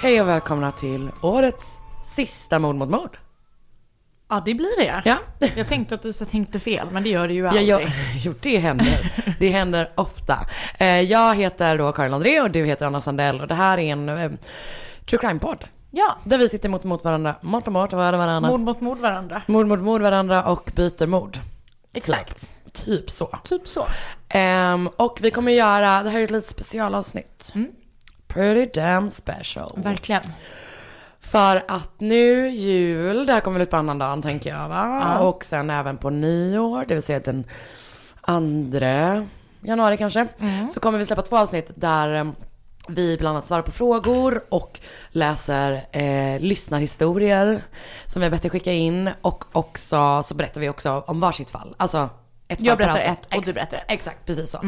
Hej och välkomna till årets sista mord mot mord. Ja, det blir det. Ja. Jag tänkte att du så tänkte fel, men det gör du ju Ja, aldrig. jag, jo, det händer. Det händer ofta. Eh, Jag heter då Karin André och du heter Anna Sandell och det här är en eh, true crime-podd. Ja, Där vi sitter mot, mot varandra, mot och mot varandra. mord mot mord varandra. Mord mot mord varandra och byter mord. Exakt. Typ så. Typ så. Ehm, och vi kommer göra, det här är ett litet specialavsnitt. Pretty damn special. Verkligen. För att nu jul, det här kommer väl ut på annandagen tänker jag va? Ja. Och sen även på nyår, det vill säga den andra januari kanske. Så kommer vi släppa två avsnitt där eh, vi bland annat svarar på frågor och läser eh, lyssnarhistorier som vi har bett er skicka in. Och också så berättar vi också om varsitt fall. Alltså ett Jag berättar ett och du berättar ett. Exakt, precis så.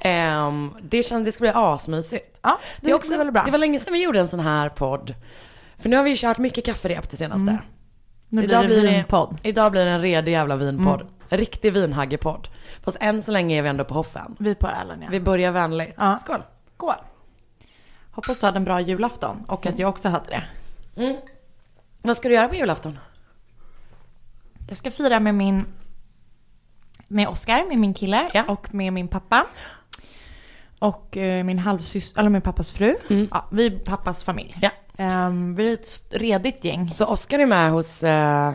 Ehm, det känns, det ska bli asmysigt. Ja, det är också, blir väl bra. Det var länge sedan vi gjorde en sån här podd. För nu har vi ju kört mycket kafferep det senaste. Mm. Nu blir det vinpodd. Idag blir det en redig jävla vinpodd. En riktig vinhaggepodd. Fast än så länge är vi ändå på hoffen. Vi på Erland, ja. Vi börjar vänligt. Ja. Skål. Skål. Hoppas du hade en bra julafton och att jag också hade det. Vad ska du göra på julafton? Jag ska fira med min med Oskar, med min kille Ja. och med min pappa. Och eh, min halvsyster, eller min pappas fru. Ja, vi är pappas familj. Ja. Ehm, vi är ett redigt gäng. Så Oskar är med hos uh,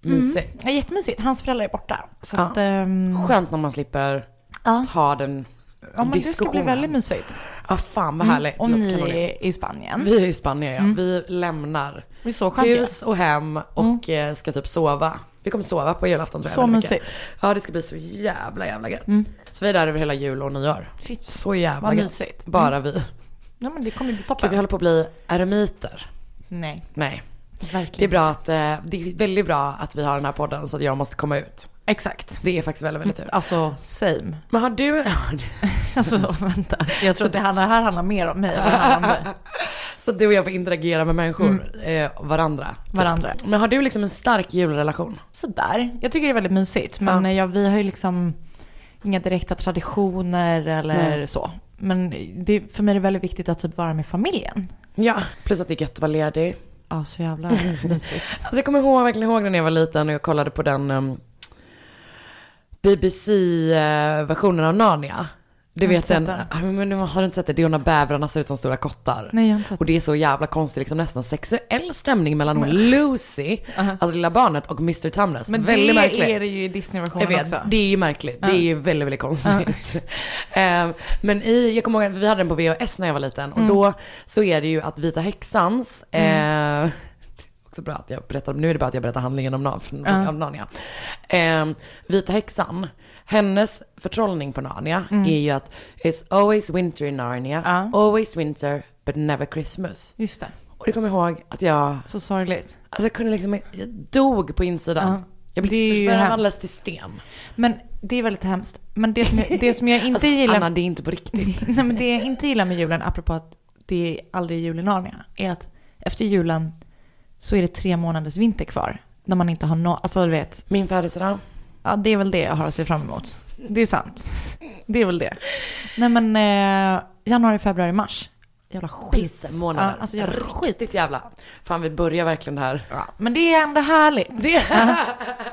Mysigt. Ja, jättemysigt. Hans föräldrar är borta. Så Ja. att, ehm, Skönt när man slipper ja. ha den ja, men det ska bli diskussionen. väldigt mysigt. Ja, fan vad härligt. Om Det ni är i Spanien. Vi är i Spanien ja. Vi lämnar hus och hem och eh, ska typ sova. Vi kommer sova på julafton tror jag. Så mysigt. Ja det ska bli så jävla jävla gött. Så vi är där över hela jul och nyår. Shit. Så jävla Vad gött. mysigt. Bara vi. Ja, men det kommer bli Gud, toppen. vi håller på att bli eremiter. Nej, Nej. verkligen. Det är bra att, eh, det är väldigt bra att vi har den här podden så att jag måste komma ut. Exakt. Det är faktiskt väldigt, väldigt tur. Alltså, same. Men har du, Alltså, vänta. Jag tror att det handlar, här handlar mer om mig än det handlar om dig. så du och jag får interagera med människor, eh, varandra. typ. Varandra. Men har du liksom en stark julrelation? Sådär. Jag tycker det är väldigt mysigt. Men Ja. ja. vi har ju liksom inga direkta traditioner eller Nej. så. Men det, för mig är det väldigt viktigt att typ vara med familjen. Ja, plus att det är gött att vara ledig. Ja, så jävla mysigt. Alltså jag kommer ihåg, verkligen ihåg när jag var liten och jag kollade på den um, BBC-versionen av Narnia. Du vet den, men har du inte sett det? Det är när bävrarna ser ut som stora kottar. Nej, jag har inte sett Och det är så jävla konstig, liksom nästan sexuell stämning mellan hon Lucy, alltså lilla barnet, och Mr Tumnus. Men väldigt det märkligt. är det ju i Disney-versionen också. det är ju märkligt. Det är ju väldigt, väldigt konstigt. Ehm, men i, jag kommer ihåg att vi hade den på VHS när jag var liten och då så är det ju att Vita Häxans, eh, också bra att jag berättar, nu är det bara att jag berättar handlingen om, Nar- om Narnia. Ehm, Vita Häxan, hennes förtrollning på Narnia är ju att it's always winter in Narnia, Ja. always winter but never Christmas. Just det. Och det kommer jag ihåg att jag, Så sorgligt. alltså jag kunde liksom, jag dog på insidan. Jag Det är blir ju för hemskt. alldeles till sten. Men det är väldigt hemskt. Men det som jag, det som jag inte Alltså, gillar... Anna, det är inte på riktigt. Nej, men det jag inte gillar med julen, apropå att det är aldrig jul i Narnia, är att efter julen så är det tre månaders vinter kvar. När man inte har något, alltså du vet, Min födelsedag. ja det är väl det jag har att se fram emot. Det är sant. Det är väl det. Nej men eh, januari, februari, mars. Jävla skit. Pissmånader. Ja, alltså jävla skit. Riktigt jävla. Fan vi börjar verkligen det här. Ja, men det är ändå härligt. Det.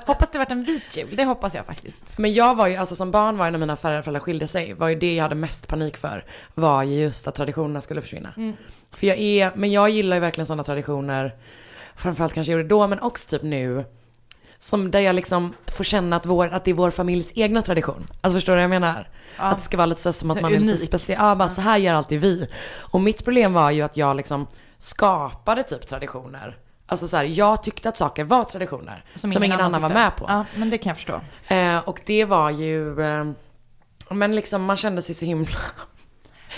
Hoppas det varit en vit jul, det hoppas jag faktiskt. Men jag var ju, alltså som barn var ju när mina föräldrar skilde sig, var ju det jag hade mest panik för, var ju just att traditionerna skulle försvinna. För jag är, men jag gillar ju verkligen sådana traditioner, framförallt kanske jag gjorde då, men också typ nu, som där jag liksom får känna att, vår, att det är vår familjs egna tradition. Alltså förstår du vad jag menar? Att det ska vara lite så som att Så man är lite unik. speciell, ja bara så här gör alltid vi. Och mitt problem var ju att jag liksom skapade typ traditioner. Alltså så här, jag tyckte att saker var traditioner. Som, ingen, annan, var tyckte. med på. Ja, men det kan jag förstå. Eh, och det var ju, eh, men liksom man kände sig så himla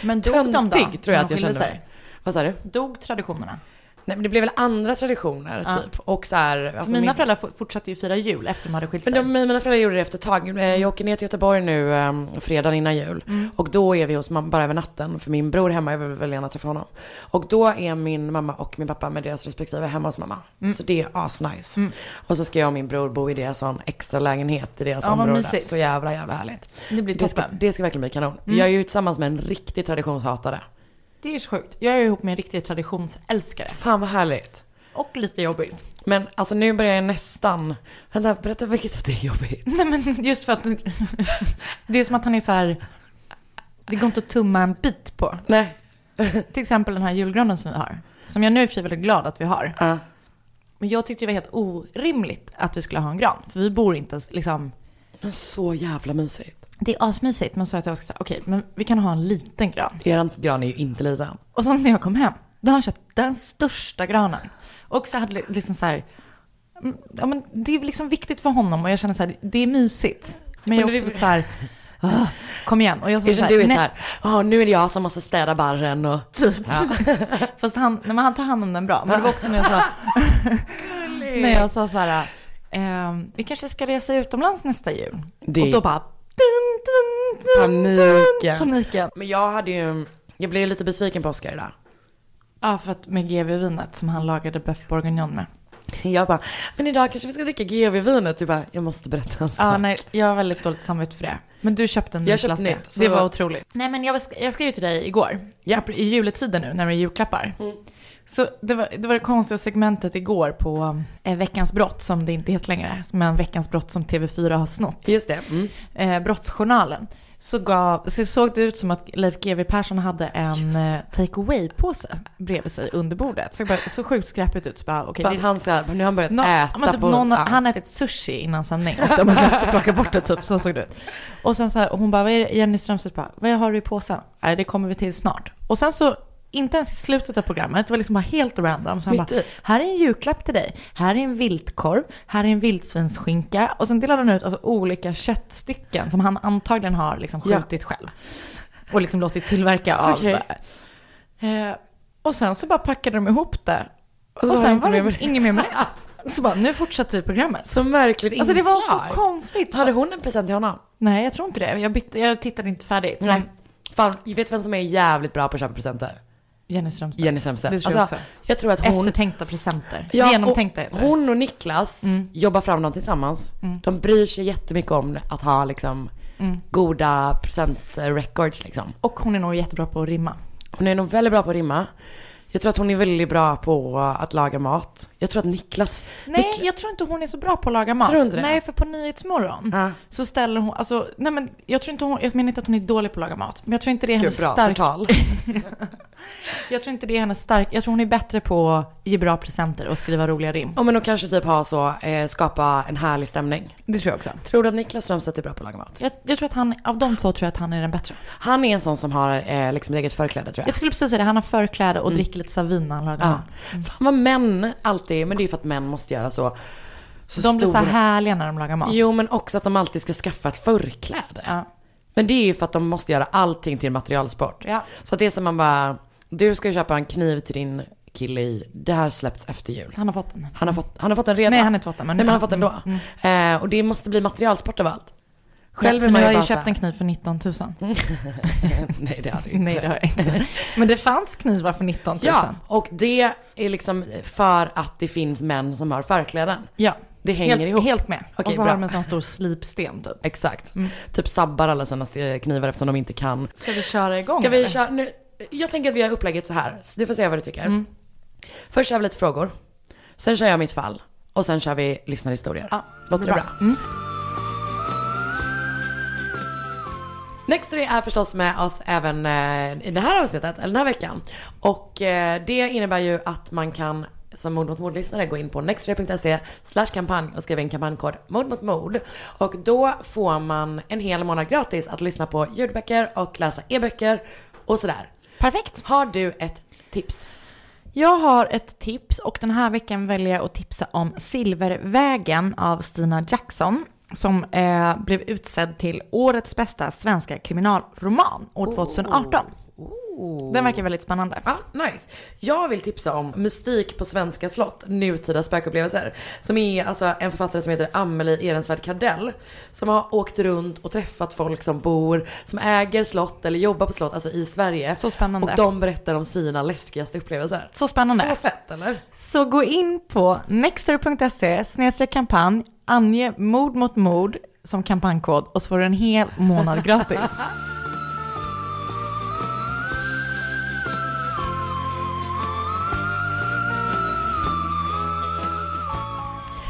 Men dog de då? töntig tror jag att jag kände sig? mig. Vad sa du? Dog traditionerna? Nej men det blev väl andra traditioner Ja. typ. Och så här, alltså Mina min- föräldrar fortsatte ju fira jul efter de hade skilt Men sig. de, mina föräldrar gjorde det efter ett tag. Eh, Jag åker ner till Göteborg nu um, fredagen innan jul. Mm. Och då är vi hos mamma bara över natten. För min bror är hemma, jag vill väl gärna träffa honom. Och då är min mamma och min pappa med deras respektive hemma hos mamma. Mm. Så det är asnice. Och så ska jag och min bror bo i deras sån extra lägenhet i deras Ja, område. Så jävla jävla härligt. Det blir Så det, ska, det ska verkligen bli kanon. Mm. Jag är ju tillsammans med en riktig traditionshatare. Det är så sjukt. Jag är ihop med en riktig traditionsälskare. Fan vad härligt. Och lite jobbigt. Men alltså nu börjar jag nästan, vänta berätta vilket sätt det är jobbigt. Nej men just för att det är som att han är så här. Det går inte att tumma en bit på. Nej. Till exempel den här julgranen som vi har. Som jag nu är för sig väldigt glad att vi har. Ja. Men jag tyckte det var helt orimligt att vi skulle ha en gran. För vi bor inte ens liksom. Så jävla mysigt. Det är asmysigt. Men så att jag ska säga okej men vi kan ha en liten gran. Er gran är ju inte liten. Och så när jag kom hem, då har han köpt den största granen. Och så hade det liksom så här, mm, ja men det är liksom viktigt för honom och jag känner så här, det är mysigt. Men jag är också lite så här, "Ah, kom igen. Och jag så, så här, du är så här, "Ja, nu är det jag som måste städa barren och... Typ. Ja. Fast han, nej, men han tar hand om den bra. Men det var också när jag sa, när jag sa så här, ehm, vi kanske ska resa utomlands nästa jul. Det- Och då bara, dun, dun, dun, Paniken. paniken. Men jag hade ju, jag blev lite besviken på Oscar idag. Ja, för att med GV-vinet som han lagade Boeuf Bourguignon med. Jag bara, men idag kanske vi ska dricka GV-vinet. Du bara, jag måste berätta en sak. Ja, nej, jag har väldigt dåligt samvete för det. Men du köpte en ny Jag köpte flaska. nytt, så- Det var otroligt. Nej, men jag, jag skrev ju till dig igår. Ja. I juletiden nu, när det är julklappar. Så det var, det var det konstiga segmentet igår på eh, Veckans brott, som det inte heter längre, men Veckans brott som TV4 har snott. Just det. Mm. Eh, brottsjournalen. Så, gav, så såg det ut som att Leif GW Persson hade en eh, take away-påse bredvid sig under bordet. Så, bara, så sjukt skräpigt ut. Så bara, För det- han, så här, nu har han börjat Nå- äta men typ på... någon, ja. Han ätit sushi innan sändning de har glömt att plocka bort det typ, så såg det ut. Och sen så här, hon bara, vad är det? Jenny Strömstedt bara, vad har du i påsen? Nej, det kommer vi till snart. Och sen så, inte ens i slutet av programmet, det var liksom bara helt random. Så han Mitt bara, i. här är en julklapp till dig, här är en viltkorv, här är en vildsvinsskinka. Och sen delade han ut alltså, olika köttstycken som han antagligen har liksom Ja. skjutit själv. Och liksom låtit tillverka av. Okej. Eh, och sen så bara packade de ihop det. Och Och, sen var det med inget mer med det. Så bara, nu fortsätter programmet. Så märkligt Alltså det var så inslag. konstigt. Hade hon en present till honom? Nej, jag tror inte det. Jag, bytte, jag tittade inte färdigt. Nej. Fan, jag vet vem som är jävligt bra på att köpa presenter? Jenny Strömstedt. Jenny Strömstedt. Det tror jag alltså, också. jag tror att hon... Eftertänkta presenter. Ja, Genomtänkta heter det. Hon och Niklas Mm. jobbar fram dem tillsammans. De bryr sig jättemycket om att ha liksom Mm. goda presentrecords liksom. Och hon är nog jättebra på att rimma. Hon är nog väldigt bra på att rimma. Jag tror att hon är väldigt bra på att laga mat. Jag tror att Niklas... Nej, Niklas jag tror inte hon är så bra på att laga mat. Tror du inte det? Nej, för på Nyhetsmorgon Ja. så ställer hon, alltså, nej men jag tror inte hon, jag menar inte att hon är dålig på att laga mat. Men jag tror inte det är Gud, hennes bra stark, förtal. jag tror inte det är hennes stark, jag tror hon är bättre på att ge bra presenter och skriva roliga rim. Ja men och kanske typ ha så, eh, skapa en härlig stämning. Det tror jag också. Tror du att Niklas Strömstedt är bra på att laga mat? Jag, jag tror att han, av de två tror jag att han är den bättre. Han är en sån som har eh, liksom eget förkläde tror jag. Jag skulle precis säga det, han har förkläde och dricker lite så Ja. mat. Fan vad män alltid, men det är ju för att män måste göra så. så De blir så stora- härliga när de lagar mat. Jo men också att de alltid ska skaffa ett förkläde. Ja. Men det är ju för att de måste göra allting till materialsport. Ja. Så att det är som man bara, du ska köpa en kniv till din kille i, det här släppts efter jul. Han har fått den. Han har fått, han har fått den redan. Nej, han har inte fått den, men- Nej, men han har fått den då. Mm, Eh, och det måste bli materialsport av allt. Själv är nu har ju jag ju köpt här- en kniv för 19 000. Nej, det hade jag inte. Nej, det har jag inte. Men det fanns knivar för 19 000. Ja, och det är liksom för att det finns män som har förkläden. Ja. Det hänger helt, ihop. Helt med. Okej, och så bra. har de en sån stor slipsten typ. Exakt. Typ sabbar alla sina knivar eftersom de inte kan. Ska vi köra igång? Ska vi eller? köra nu? Jag tänker att vi har upplägget så här. Så du får säga vad du tycker. Mm. Först kör vi lite frågor. Sen kör jag mitt fall. Och sen kör vi lyssnarhistorier. Ja, Låter det bra. bra? Mm. Nextory är förstås med oss även eh, i det här avsnittet, eller den här veckan. Och eh, det innebär ju att man kan som mord mot mord-lyssnare gå in på nextory.se slash kampanj och skriva in kampanjkod mord mot mord. Och då får man en hel månad gratis att lyssna på ljudböcker och läsa e-böcker och sådär. Perfekt. Har du ett tips? Jag har ett tips och den här veckan väljer jag att tipsa om Silvervägen av Stina Jackson som eh, blev utsedd till årets bästa svenska kriminalroman år 2018. Den verkar väldigt spännande. Ja, nice. Jag vill tipsa om Mystik på svenska slott, nutida spökupplevelser. Som är alltså en författare som heter Amelie Ehrensvärd Kardell. Som har åkt runt och träffat folk som bor, som äger slott eller jobbar på slott, alltså i Sverige. Så spännande. Och de berättar om sina läskigaste upplevelser. Så spännande. Så fett eller? Så gå in på snedstreck kampanj, ange mord mot mord som kampanjkod och så får du en hel månad gratis.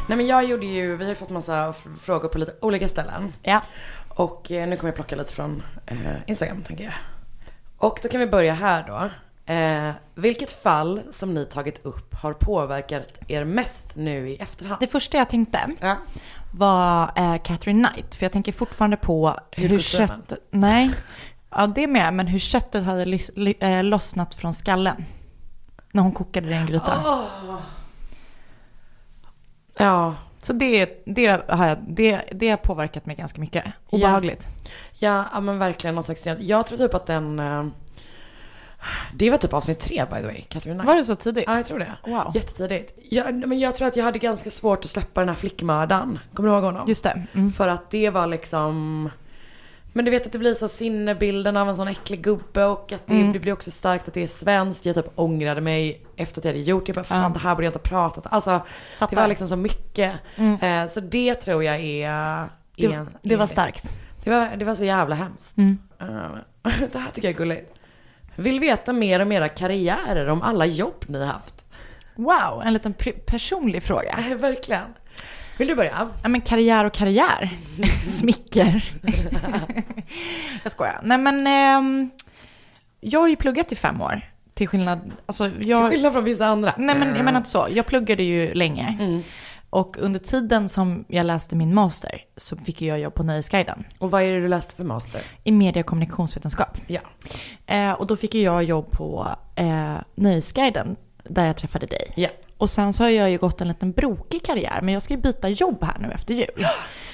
Nej men jag gjorde ju, vi har ju fått massa frågor på lite olika ställen. Ja. Och eh, nu kommer jag plocka lite från eh, Instagram tänker jag. Och då kan vi börja här då. Eh, vilket fall som ni tagit upp har påverkat er mest nu i efterhand? Det första jag tänkte Ja. var eh, Catherine Knight, för jag tänker fortfarande på hur Hudkostymen. kött... Nej, ja det med, men hur köttet hade lys, ly, eh, lossnat från skallen. När hon kokade det i en gryta. Ja, Så det, det, har jag, det, det har påverkat mig ganska mycket. Obehagligt. ja, ja men verkligen något extremt. Jag tror typ att den, eh, det var typ avsnitt tre by the way, Knight. Var det så tidigt? Ja, jag tror det. Wow. Jättetidigt. Jag, men jag tror att jag hade ganska svårt att släppa den här flickmördaren. Kommer du ihåg honom? Just det. Mm. För att det var liksom men du vet att det blir så sinnebilden av en sån äcklig gubbe och att det, Mm. det blir också starkt att det är svenskt. Jag typ ångrade mig efter att jag hade gjort det. Jag bara, fan det här borde jag inte ha pratat Alltså det Fattar. var liksom så mycket. Mm. Eh, så det tror jag är... är Det, det var starkt. Det var, det var så jävla hemskt. Eh, det här tycker jag är gulligt. Vill veta mer om era karriärer, om alla jobb ni har haft. Wow, en liten personlig fråga. Eh, verkligen. Vill du börja? Ja, men karriär och karriär. Smicker. jag skojar. Nej men, ehm, jag har ju pluggat i fem år. Till skillnad, alltså jag... Till skillnad från vissa andra. Nej men jag menar inte så. Jag pluggade ju länge. Mm. Och under tiden som jag läste min master så fick jag jobb på Nöjesguiden. Och vad är det du läste för master? I media och kommunikationsvetenskap. Ja. Eh, och då fick jag jobb på eh, Nöjesguiden där jag träffade dig. Ja. Och sen så har jag ju gått en liten brokig karriär, men jag ska ju byta jobb här nu efter jul.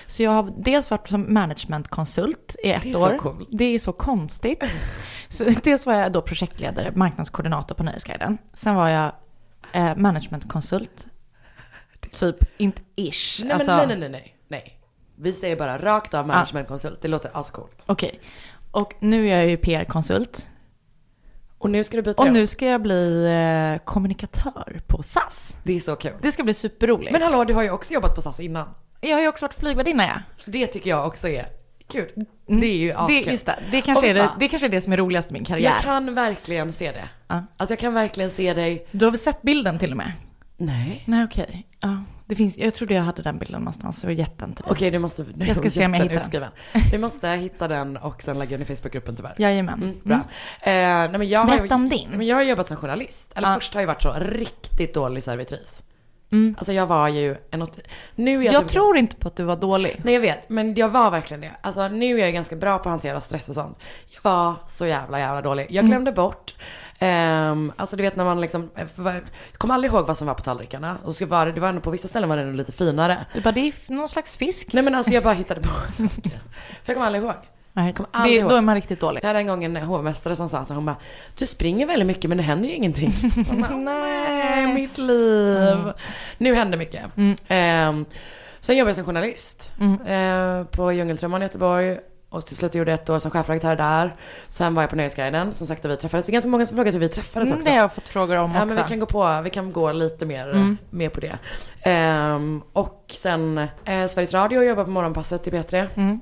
Så jag har dels varit som managementkonsult i ett Det är så år. coolt. Det är så konstigt. Så dels var jag då projektledare, marknadskoordinator på Nöjesguiden. Sen var jag eh, managementkonsult. Typ, inte ish. Nej, alltså, nej, nej, nej, nej, nej. Vi säger bara rakt av managementkonsult. Det låter ascoolt. Okej. Och nu är jag ju PR-konsult. Och nu ska du byta Och jobb. nu ska jag bli eh, kommunikatör på SAS. Det är så kul. Det ska bli superroligt. Men hallå, du har ju också jobbat på SAS innan. jag har ju också varit flygvärdinna ja. Det tycker jag också är kul. Det är ju askul. Mm. Det, just det, det, kanske är det, det kanske är det som är roligast i min karriär. Jag kan verkligen se det. Ja. Alltså jag kan verkligen se dig. Du har väl sett bilden till och med? Nej. Nej okej. Ja, det finns, jag trodde jag hade den bilden någonstans och gett den till dig. Okej, du måste... Jag ska se om jag hittar den. utskriven. Vi måste hitta den och sen lägga den i Facebookgruppen tyvärr. Jajamän. Mm, bra. Mm. Eh, nej, men jag har, Berätta om ju- din. Men jag har jobbat som journalist. Eller Ja. först har jag varit så riktigt dålig servitris. Mm. Alltså jag var ju en... Nu är jag, Jag typ- tror inte på att du var dålig. Nej jag vet, men jag var verkligen det. Alltså nu är jag ganska bra på att hantera stress och sånt. Jag var så jävla jävla dålig. Jag Mm. glömde bort, ehm, alltså du vet när man liksom, eh, jag kommer aldrig ihåg vad som var på tallrikarna. Och så var det, det var ändå på vissa ställen var det ändå lite finare. Du bara, det är någon slags fisk. Nej men alltså jag bara hittade på. För jag kommer aldrig ihåg. Nej, Kommer aldrig det, ihåg. då är man riktigt dålig. Jag hade en gång en hovmästare som sa så hon bara, du springer väldigt mycket men det händer ju ingenting. Bara, Nej, mitt liv. Nu händer mycket. Ehm, sen jobbade jag som journalist eh, på Djungeltrumman i Göteborg. Och till slut gjorde jag ett år som chefredaktör där. Sen var jag på Nöjesguiden, som sagt, vi träffades. Det är ganska många som frågat hur vi träffades Mm, också. det har jag fått frågor om Ja, också. men vi kan gå på, vi kan gå lite mer, mer på det. Ehm, och sen eh, Sveriges Radio jobbar på morgonpasset i P3.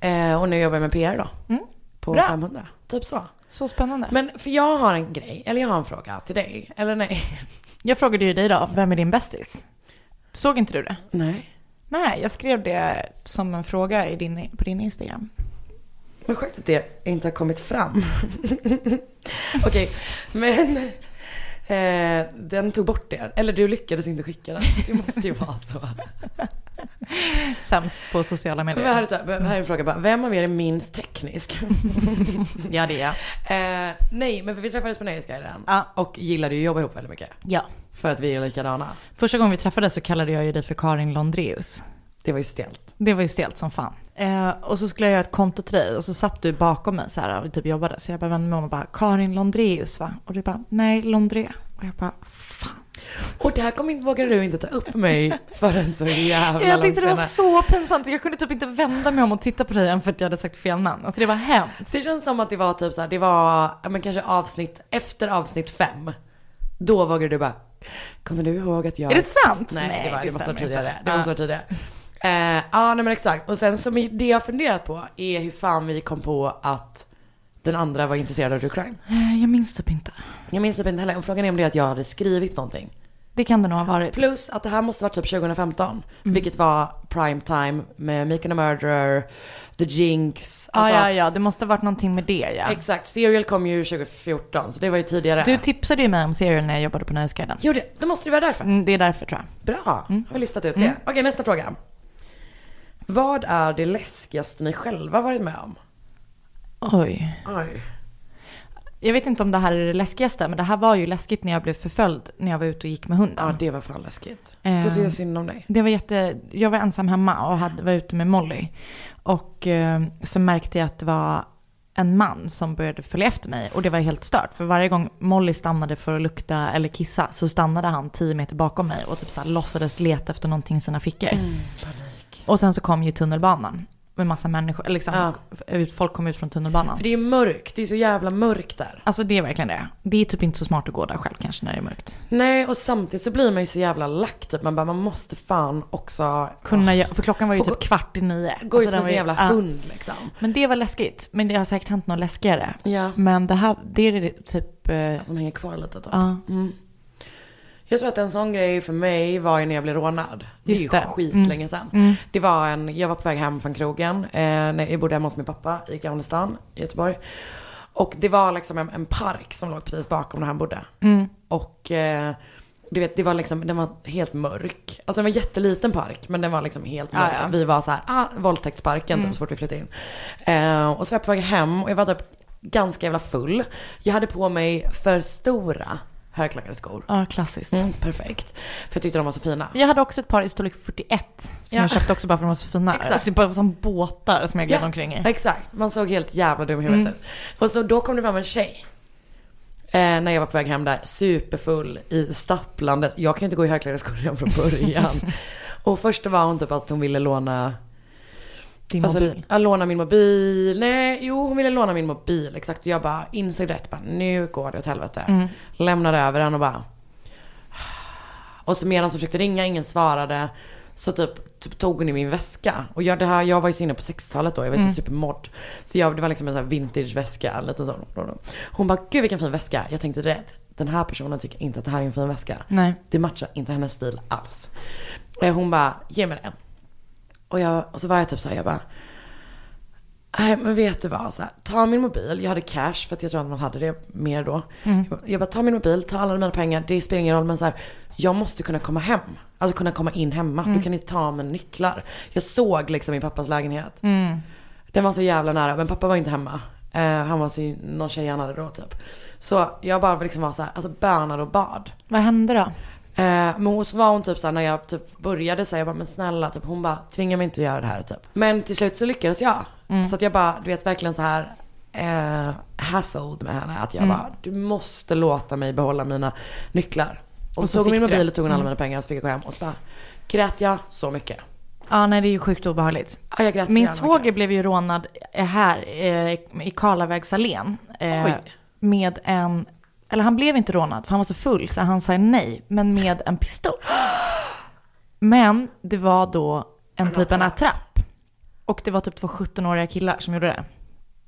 Eh, och nu jobbar jag med PR då. På Bra. 500. Typ så. Så spännande. Men för jag har en grej, eller jag har en fråga till dig. Eller nej? Jag frågade ju dig då, vem är din bästis? Såg inte du det? Nej. Nej, jag skrev det som en fråga i din, på din Instagram. Men sjukt att det inte har kommit fram. Okej, men eh, den tog bort det. Eller du lyckades inte skicka den. Det måste ju vara så. Sämst på sociala Men här, medier. är så här, här är en fråga bara. Vem av er är minst teknisk? Ja, det är jag. Eh, nej, men vi träffades på Nöjesguiden. Ja. Och gillade ju att jobba ihop väldigt mycket. Ja. För att vi är likadana. Första gången vi träffades så kallade jag ju dig för Karin Londreus. Det var ju stelt. Det var ju stelt som fan. Eh, och så skulle jag göra ett konto till dig och så satt du bakom mig så här och typ jobbade. Så jag bara vände mig om och bara Karin Londreus va? Och du bara nej Londré. Och jag bara fan. Och det här kom inte, vågade du inte ta upp mig förrän så jävla Jag tyckte det var så pinsamt. Jag kunde typ inte vända mig om och titta på dig än för att jag hade sagt fel namn. Alltså det var hemskt. Det känns som att det var typ så här, det var, men kanske avsnitt, efter avsnitt fem. Då vågade du bara, kommer du ihåg att jag... Är det sant? Nej, Nej, det, var, det, det måste vara tidigare. Det måste vara tidigare. Eh, ja, nej men exakt. Och sen så det jag funderat på är hur fan vi kom på att den andra var intresserad av true crime. Eh, Jag minns typ inte. Jag minns typ inte heller. Och frågan är om det är att jag hade skrivit någonting. Det kan det nog ha varit. Plus att det här måste varit typ 2015. Mm. Vilket var prime time med Meek and the Murderer, The Jinx. Alltså, ja, ja. Det måste ha varit någonting med det ja. Exakt, Serial kom ju 2014 så det var ju tidigare. Du tipsade ju mig om serial när jag jobbade på Nöjesguiden. Jo, det, då måste det vara därför. Mm, Det är därför tror jag. Bra, har vi listat ut det. Okej, nästa fråga. Vad är det läskigaste ni själva varit med om? Oj. Oj. Jag vet inte om det här är det läskigaste, men det här var ju läskigt när jag blev förföljd när jag var ute och gick med hunden. Ja, det var fan läskigt. Eh. Då tycker jag synd om dig. Det var jätte, jag var ensam hemma och hade, var ute med Molly. Och eh, så märkte jag att det var en man som började följa efter mig. Och det var helt stört. För varje gång Molly stannade för att lukta eller kissa så stannade han tio meter bakom mig och typ så här låtsades leta efter någonting i sina fickor. Och sen så kom ju tunnelbanan med massa människor. Liksom, ut- Folk kom ut från tunnelbanan. För det är mörkt, det är så jävla mörkt där. Alltså det är verkligen det. Det är typ inte så smart att gå där själv kanske när det är mörkt. Nej, och samtidigt så blir man ju så jävla lack typ. Man bara, man måste fan också Kunna, gö- för klockan var ju typ gå- kvart i nio. gå Alltså ut med sin jävla ja. hund liksom. Men det var läskigt. Men det har säkert hänt något läskigare. Ja. Men det här, det är det typ... eh, Som hänger kvar lite typ. Ja. Mm. Jag tror att en sån grej för mig var ju när jag blev rånad. Det är Just ju skitlänge sedan. Det var en, jag var på väg hem från krogen. Eh, när jag bodde hemma hos min pappa i Gamla stan i Göteborg. Och det var liksom en, en park som låg precis bakom där han bodde. Och eh, du vet, det var liksom, den var helt mörk. Alltså den var en jätteliten park, men den var liksom helt mörk. Att vi var så här, ah, våldtäktsparken typ så fort vi flyttade in. Eh, och så var jag på väg hem och jag var typ ganska jävla full. Jag hade på mig för stora högklackade skor. Ja, klassiskt. Mm, perfekt. För jag tyckte de var så fina. Jag hade också ett par i storlek 41 som Ja. jag köpte också bara för att de var så fina. Exakt. Alltså det bara var som båtar som jag gled omkring i. Exakt, man såg helt jävla dum i huvudet ut. Och så då kom det fram en tjej. Eh, när jag var på väg hem där, superfull i stapplandes. Jag kan ju inte gå i högklackade skor redan från början. och först var hon typ att hon ville låna Din Alltså, mobil. Låna min mobil. Nej, jo hon ville låna min mobil. Exakt. Och jag bara insåg rätt. Bara, nu går det åt helvete. Mm. Lämnade över den och bara. Och så medan hon försökte ringa, ingen svarade. Så typ, typ tog hon i min väska. Och jag, det här, jag var ju så inne på 60-talet då. Jag var Mm. så supermod. Så jag, det var liksom en sån här vintage-väska. En liten sån. Hon bara, gud vilken fin väska. Jag tänkte rätt. Den här personen tycker inte att det här är en fin väska. Nej. Det matchar inte hennes stil alls. Och hon bara, ge mig den. Och, jag, och så var jag typ så här, jag bara, nej men vet du vad, så här, ta min mobil, jag hade cash för att jag tror att man hade det mer då. Jag, bara, jag bara, ta min mobil, ta alla mina pengar, det spelar ingen roll men så här, jag måste kunna komma hem. Alltså kunna komma in hemma, du kan inte ta mina nycklar. Jag såg liksom min pappas lägenhet. Den var så jävla nära, men pappa var inte hemma. Eh, han var så, någon tjej han hade då typ. Så jag bara liksom var så här, alltså bönade och bad. Vad hände då? Eh, men hon var hon typ såhär när jag typ började säga jag bara men snälla typ hon bara tvinga mig inte att göra det här typ. Men till slut så lyckades jag. Så att jag bara du vet verkligen så här eh, hassled med henne. Att jag bara du måste låta mig behålla mina nycklar. Och, Och så så tog hon min mobil och tog hon alla mina pengar och så fick jag gå hem och så bara grät jag så mycket. Ja, nej det är ju sjukt obehagligt. Ja, jag grät Min svåger blev ju rånad eh, här eh, i Karlavägsallén. Eh, med en, eller han blev inte rånad för han var så full så han sa nej, men med en pistol. Men det var då en typ en attrapp. Och det var typ två 17-åriga killar som gjorde det.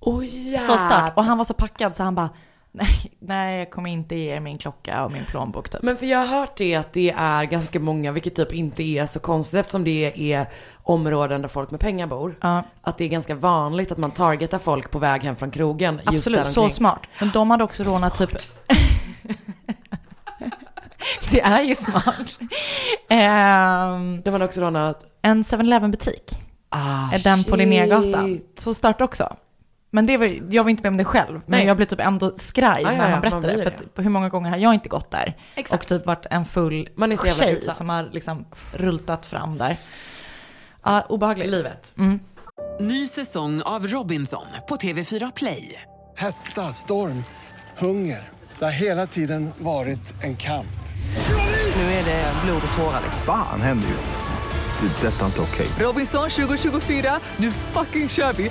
Oj Så stört. Och han var så packad så han bara, nej, nej jag kommer inte ge er min klocka och min plånbok typ. Men för jag har hört det att det är ganska många, vilket typ inte är så konstigt eftersom det är områden där folk med pengar bor. Ja. Att det är ganska vanligt att man targetar folk på väg hem från krogen. Absolut, så smart. Men de hade också rånat typ... det är ju smart. Ehm, De hade också rånat... en 7-Eleven butik. Ah, är den på Linnégatan. shit. Så start också. Men det var, jag var inte med om det själv, men Nej. jag blev typ ändå skraj när ja, han berättade. man blir för det. att, hur många gånger har jag inte gått där? Exakt. Och typ varit en full Man är så jävla tjej utsatt. som har liksom rultat fram där. Ja, obehagligt. Livet. Mm. Ny säsong av Robinson på TV4 Play. Hetta, storm, hunger. Det har hela tiden varit en kamp. Nu är det blod och tårar. liksom. Fan händer just det. Det är detta inte okej. Robinson 2024, nu fucking kör vi!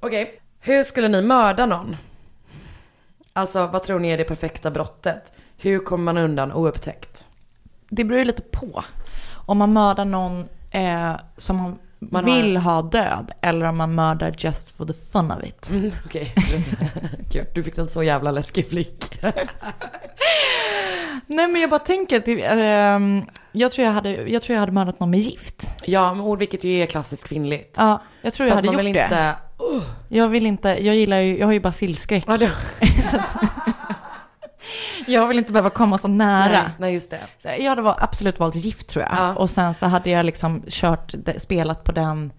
Okej. Hur skulle ni mörda någon? Alltså vad tror ni är det perfekta brottet? Hur kommer man undan oupptäckt? Det beror ju lite på. Om man mördar någon eh, som man, Man har- vill ha död eller om man mördar just for the fun of it. Mm, Okej. Gud, du fick en så jävla läskig blick. Nej men jag bara tänker att ehm, jag, tror jag, hade, jag tror jag hade mördat någon med gift. ja, men ord vilket ju är klassiskt kvinnligt. Ja, jag tror jag att hade gjort det. inte... Jag vill inte, jag gillar ju, jag har ju basilskräck. Ja, jag vill inte behöva komma så nära. Nej, nej, just det. Jag hade absolut valt gift tror jag. Ja. Och sen så hade jag liksom kört, spelat på den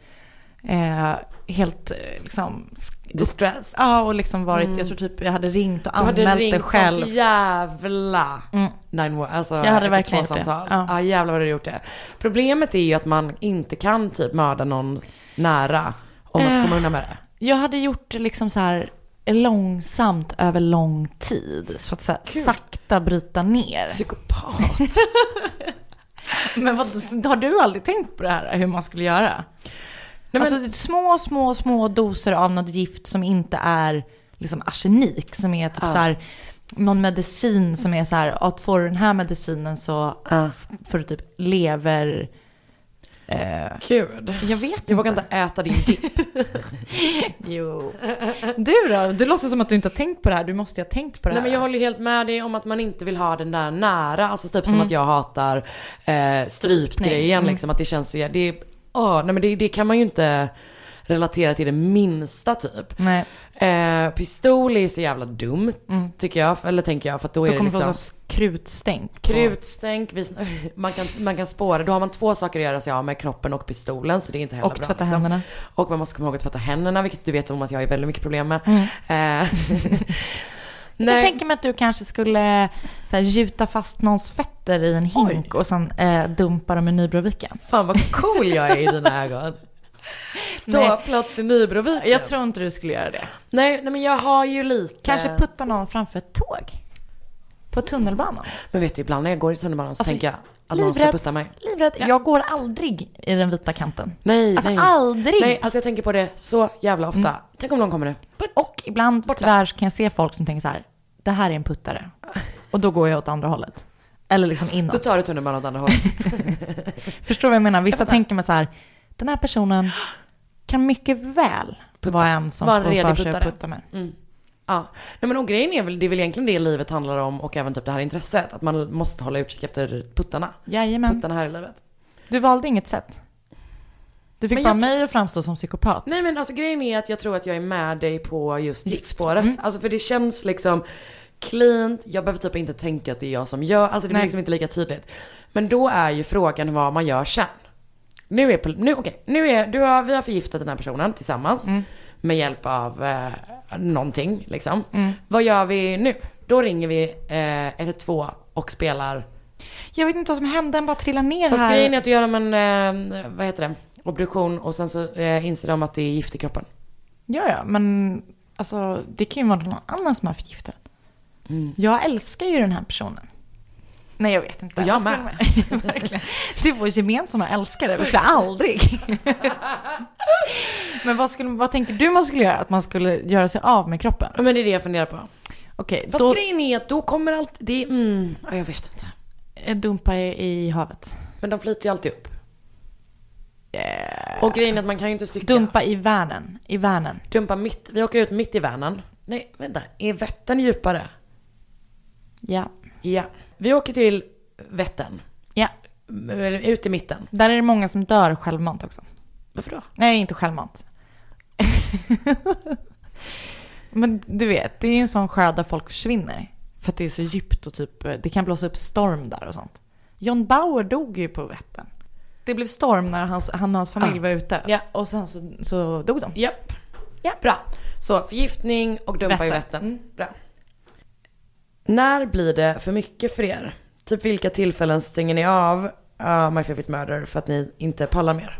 eh, helt eh, liksom... Distressed. Ja, och liksom varit, jag tror typ jag hade ringt och Du hade anmält det ringt själv. sånt jävla Mm. 911, alltså Jag hade verkligen gjort det. samtal. Ja. Ja. jävlar vad du hade gjort det. Problemet är ju att man inte kan typ mörda någon nära om man ska Eh. komma undan med det. Jag hade gjort det liksom så här långsamt över lång tid. Så att så här, sakta bryta ner. Psykopat. Men vad, har du aldrig tänkt på det här, hur man skulle göra? Nej, men- alltså små, små, små doser av något gift som inte är liksom arsenik, som är typ Ja. så här, någon medicin som är så här, att får du den här medicinen så Ja. får du typ lever... Eh, Gud. jag vet Jag vågar inte äta din dipp. Jo. Du då? Du låtsas som att du inte har tänkt på det här. Du måste ju ha tänkt på det Nej här. men jag håller ju helt med dig om att man inte vill ha den där nära. Alltså typ som Mm. att jag hatar eh, strypgrejen Mm. liksom. Att det känns så, ja, det, är- åh, nej men det, det kan man ju inte relatera till det minsta typ. Nej. Eh, pistol är så jävla dumt tycker jag. Eller tänker jag för att då, Mm. Då är det kommer liksom få krutstänk. krutstänk. Man, kan, man kan spåra. Då har man två saker att göra sig av med kroppen och pistolen. Så det är inte heller Och bra. tvätta liksom. händerna. Och man måste komma ihåg att tvätta händerna. Vilket du vet om att jag har väldigt mycket problem med. Mm. Eh, Jag tänker mig att du kanske skulle så här, gjuta fast någons fötter i en hink och sen eh, dumpa dem i Nybroviken. Fan vad cool jag är i dina ögon. Nej. Ståplats i Nybroviken. Jag tror inte du skulle göra det. Nej, nej men jag har ju lite. Kanske putta någon framför ett tåg. På tunnelbanan. Men vet du, ibland när jag går i tunnelbanan så Alltså, tänker jag att någon ska livrädd. putta mig. Livrädd. Ja. Jag går aldrig i den vita kanten. Nej, Alltså nej. aldrig. Nej, alltså jag tänker på det så jävla ofta. Mm. Tänk om någon kommer nu. Putt. Och ibland Borta. tyvärr kan jag se folk som tänker så här, det här är en puttare. Och då går jag åt andra hållet. Eller liksom inåt. Då tar du tunnelbanan åt andra hållet. Förstår du vad jag menar? Vissa Jag tänker mig så här, den här personen kan mycket väl vara en som Vara en får för sig att putta med. Mm. Ja, nej men och grejen är väl, det är väl egentligen det livet handlar om och även typ det här intresset. Att man måste hålla utkik efter puttarna. Jajamän. Puttarna här i livet. Du valde inget sätt. Du fick bara mig att framstå som psykopat. Nej men alltså grejen är att jag tror att jag är med dig på just Gift. giftspåret. Mm. Alltså för det känns liksom cleant, jag behöver typ inte tänka att det är jag som gör, alltså det blir Nej. liksom inte lika tydligt. Men då är ju frågan vad man gör sen. Nu är, nu, okej, nu är, du har, vi har förgiftat den här personen tillsammans. Mm. Med hjälp av eh, någonting liksom. Mm. Vad gör vi nu? Då ringer vi eh, 112 och spelar. Jag vet inte vad som hände, den bara trillade ner Fast här. grejen är att du gör dem en, eh, vad heter det, obduktion och sen så eh, inser de att det är gift i kroppen. Ja, ja, men alltså det kan ju vara någon annan som har förgiftat. Mm. Jag älskar ju den här personen. Nej, jag vet inte. Och jag man- Verkligen. Det är vår gemensamma älskare. Vi skulle aldrig. men vad, skulle, vad tänker du man skulle göra? Att man skulle göra sig av med kroppen? Ja, Men det är det jag funderar på. Okej, Fast då grejen är att då kommer allt, det är, mm, ja, jag vet inte. eh, dumpa i, havet. Men de flyter ju alltid upp. Och grejen är att man kan ju inte stycka. Dumpa i Vänern. I Vänern. Dumpa mitt, vi åker ut mitt i Vänern. Nej, vänta, är Vättern djupare? Ja. Ja. Vi åker till Vättern. Ja. Ut i mitten. Där är det många som dör självmant också. Varför då? Nej, inte självmant. Men du vet, det är ju en sån sjö där folk försvinner. För att det är så djupt och typ, det kan blåsa upp storm där och sånt. John Bauer dog ju på Vättern. Det blev storm när hans, han och hans familj Ah. var ute. Ja. Och sen så, så dog de. Japp. Ja. Bra. Så förgiftning och dumpa i Vättern. Vättern. Mm. Bra. När blir det för mycket för er? Typ vilka tillfällen stänger ni av uh, My Favorite Murder för att ni inte pallar mer?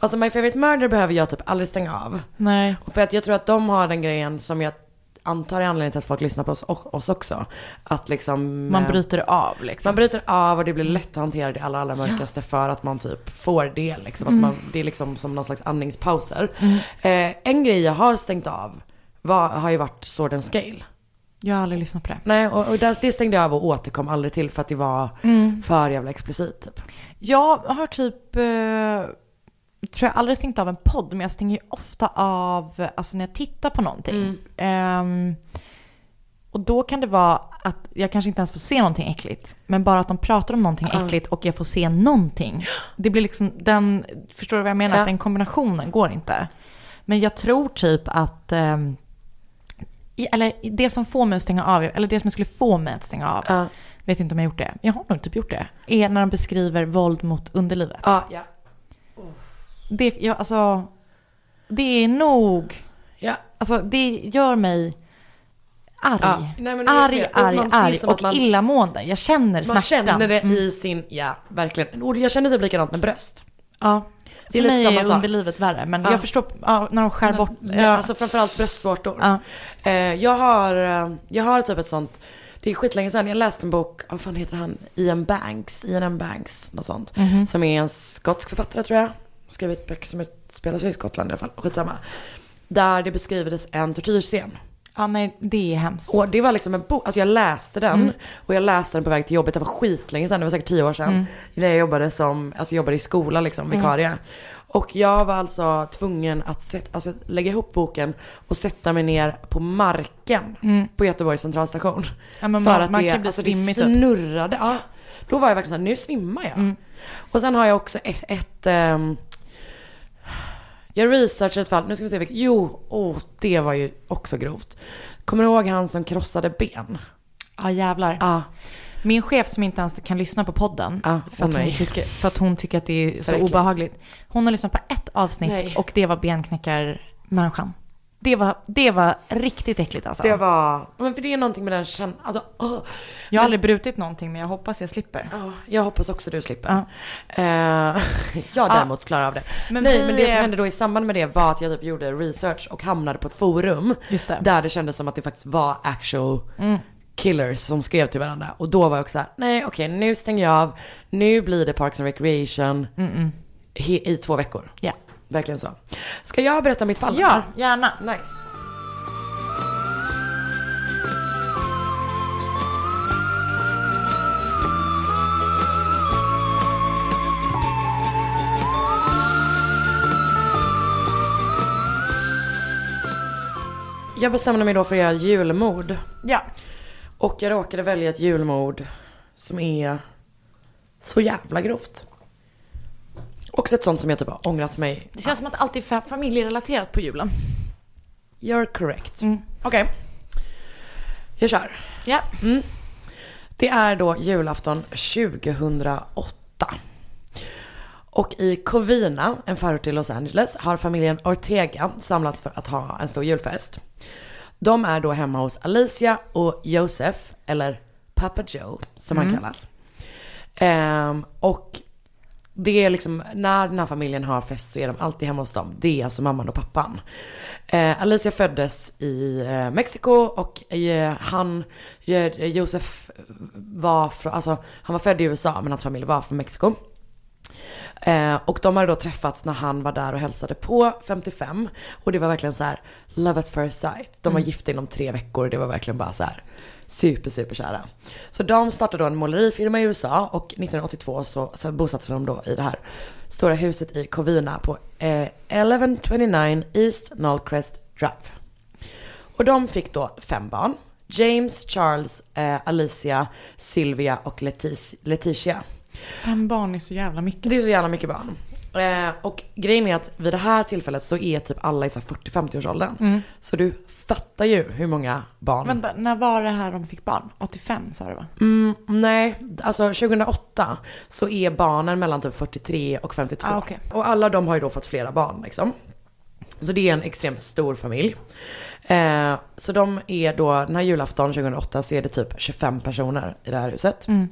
Alltså My Favorite Murder behöver jag typ aldrig stänga av. Nej. Och För att jag tror att de har den grejen som jag antar är anledningen till att folk lyssnar på oss, oss också. Att liksom... Man eh, bryter av liksom. Man bryter av och det blir lätt att hantera det allra, allra mörkaste för att man typ får det liksom. Att Mm. man, det är liksom som någon slags andningspauser. Mm. Eh, en grej jag har stängt av var, har ju varit Sword and Scale. Jag har aldrig lyssnat på det. Nej, och, och där, det stängde jag av och återkom aldrig till för att det var Mm. för jävla explicit typ. Jag har typ, eh, tror jag aldrig stängt av en podd, men jag stänger ju ofta av, alltså när jag tittar på någonting. Mm. Ehm, och då kan det vara att jag kanske inte ens får se någonting äckligt, men bara att de pratar om någonting äckligt och jag får se någonting. Det blir liksom den, förstår du vad jag menar? Ja. Att den kombinationen går inte. Men jag tror typ att, i, eller det som får mig att stänga av, eller det som skulle få mig att stänga av, Ja. vet inte om jag gjort det, jag har nog typ gjort det, är när de beskriver våld mot underlivet. Ja, ja. Det, jag, alltså, det är nog... Ja. Alltså, det gör mig arg. Ja. Nej, arg, arg, man- är arg och man- illamående. Jag känner Man smärtan. känner det Mm. i sin, ja verkligen. Och jag känner typ likadant med bröst. Ja. Det är För lite mig samma är sak. underlivet värre. Men Ja. jag förstår ja, när de skär bort. Ja. Alltså framförallt bröstvårtor. Ja. Eh, jag, har, eh, jag har typ ett sånt, det är skitlänge sedan, jag läste en bok, vad fan heter han? Ian Banks, Ian M. Banks, något sånt. Mhm. Som är en skotsk författare tror jag. Skrivit böcker som utspelar sig i Skottland i alla fall, skitsamma. Där det beskrivdes en tortyrscen. Ja, nej, det är hemskt. Och det var liksom en bok, alltså jag läste den Mm. och jag läste den på väg till jobbet, det var skitlänge sedan, det var säkert tio år sedan. Mm. När jag jobbade som, alltså jobbade i skola liksom, Mm. vikarie. Och jag var alltså tvungen att sätta, alltså, lägga ihop boken och sätta mig ner på marken Mm. på Göteborgs centralstation. Ja, men för man- att man det, kan bli alltså, det svimmig typ. snurrade. Ja. Då var jag verkligen såhär, nu svimmar jag. Mm. Och sen har jag också ett, ett ehm, jag researchade ett fall, nu ska vi se vilket, jo, oh, det var ju också grovt. Kommer du ihåg han som krossade ben? Ja, jävlar. Ja. Min chef som inte ens kan lyssna på podden Ja, för, att hon tycker, för att hon tycker att det är så äckligt. obehagligt. Hon har lyssnat på ett avsnitt Nej. och det var benknäckarmänniskan. Det var, det var riktigt äckligt alltså. Det var, men för det är någonting med den känslan, alltså, åh. Jag har aldrig brutit någonting men jag hoppas jag slipper. Ja, jag hoppas också du slipper. Ja. Eh, jag däremot klarar av det. Men Nej, vi men det som hände då i samband med det var att jag typ gjorde research och hamnade på ett forum. Det. Där det kändes som att det faktiskt var actual Mm. killers som skrev till varandra. Och då var jag också såhär, nej okej nu stänger jag av. Nu blir det Parks and Recreation Mm-mm. he- i två veckor. Ja. Verkligen så. Ska jag berätta mitt fall? Ja, gärna. Nice. jag bestämde mig då för att göra julmord. Ja. Och jag råkade välja ett julmord som är så jävla grovt. Också ett sånt som jag typ har ångrat mig. Det känns som att allt är fa- familjerelaterat på julen. You're correct. Okej. Jag kör. Ja. Mm. Det är då julafton 2008. Och i Covina, en förort till Los Angeles, har familjen Ortega samlats för att ha en stor julfest. De är då hemma hos Alicia och Joseph, eller Papa Joe som han Mm. kallas. Ehm, och det är liksom, när den här familjen har fest så är de alltid hemma hos dem. Det är alltså mamman och pappan. Eh, Alicia föddes i eh, Mexiko och eh, han, eh, Josef var från, alltså han var född i USA men hans familj var från Mexiko. Eh, och de hade då träffats när han var där och hälsade på 55. Och det var verkligen så här, love at first sight. De var Mm. gifta inom tre veckor och det var verkligen bara så här super, super kära. Så de startade då en målerifirma i USA och 1982 så, så bosatte de då i det här stora huset i Covina på eh, 1129 East Knollcrest Drive. Och de fick då fem barn. James, Charles, eh, Alicia, Sylvia och Letis- Leticia. Fem barn är så jävla mycket. Det är så jävla mycket barn. Eh, och grejen är att vid det här tillfället så är typ alla i så här 40-50 års åldern. Mm. Så du fattar ju hur många barn. Men när var det här de fick barn? 85 sa du va? Mm, nej, alltså 2008 så är barnen mellan typ 43 och 52. Ah, okej. Och alla de har ju då fått flera barn liksom. Så det är en extremt stor familj. Eh, så de är då, den här julafton 2008 så är det typ 25 personer i det här huset. Mm.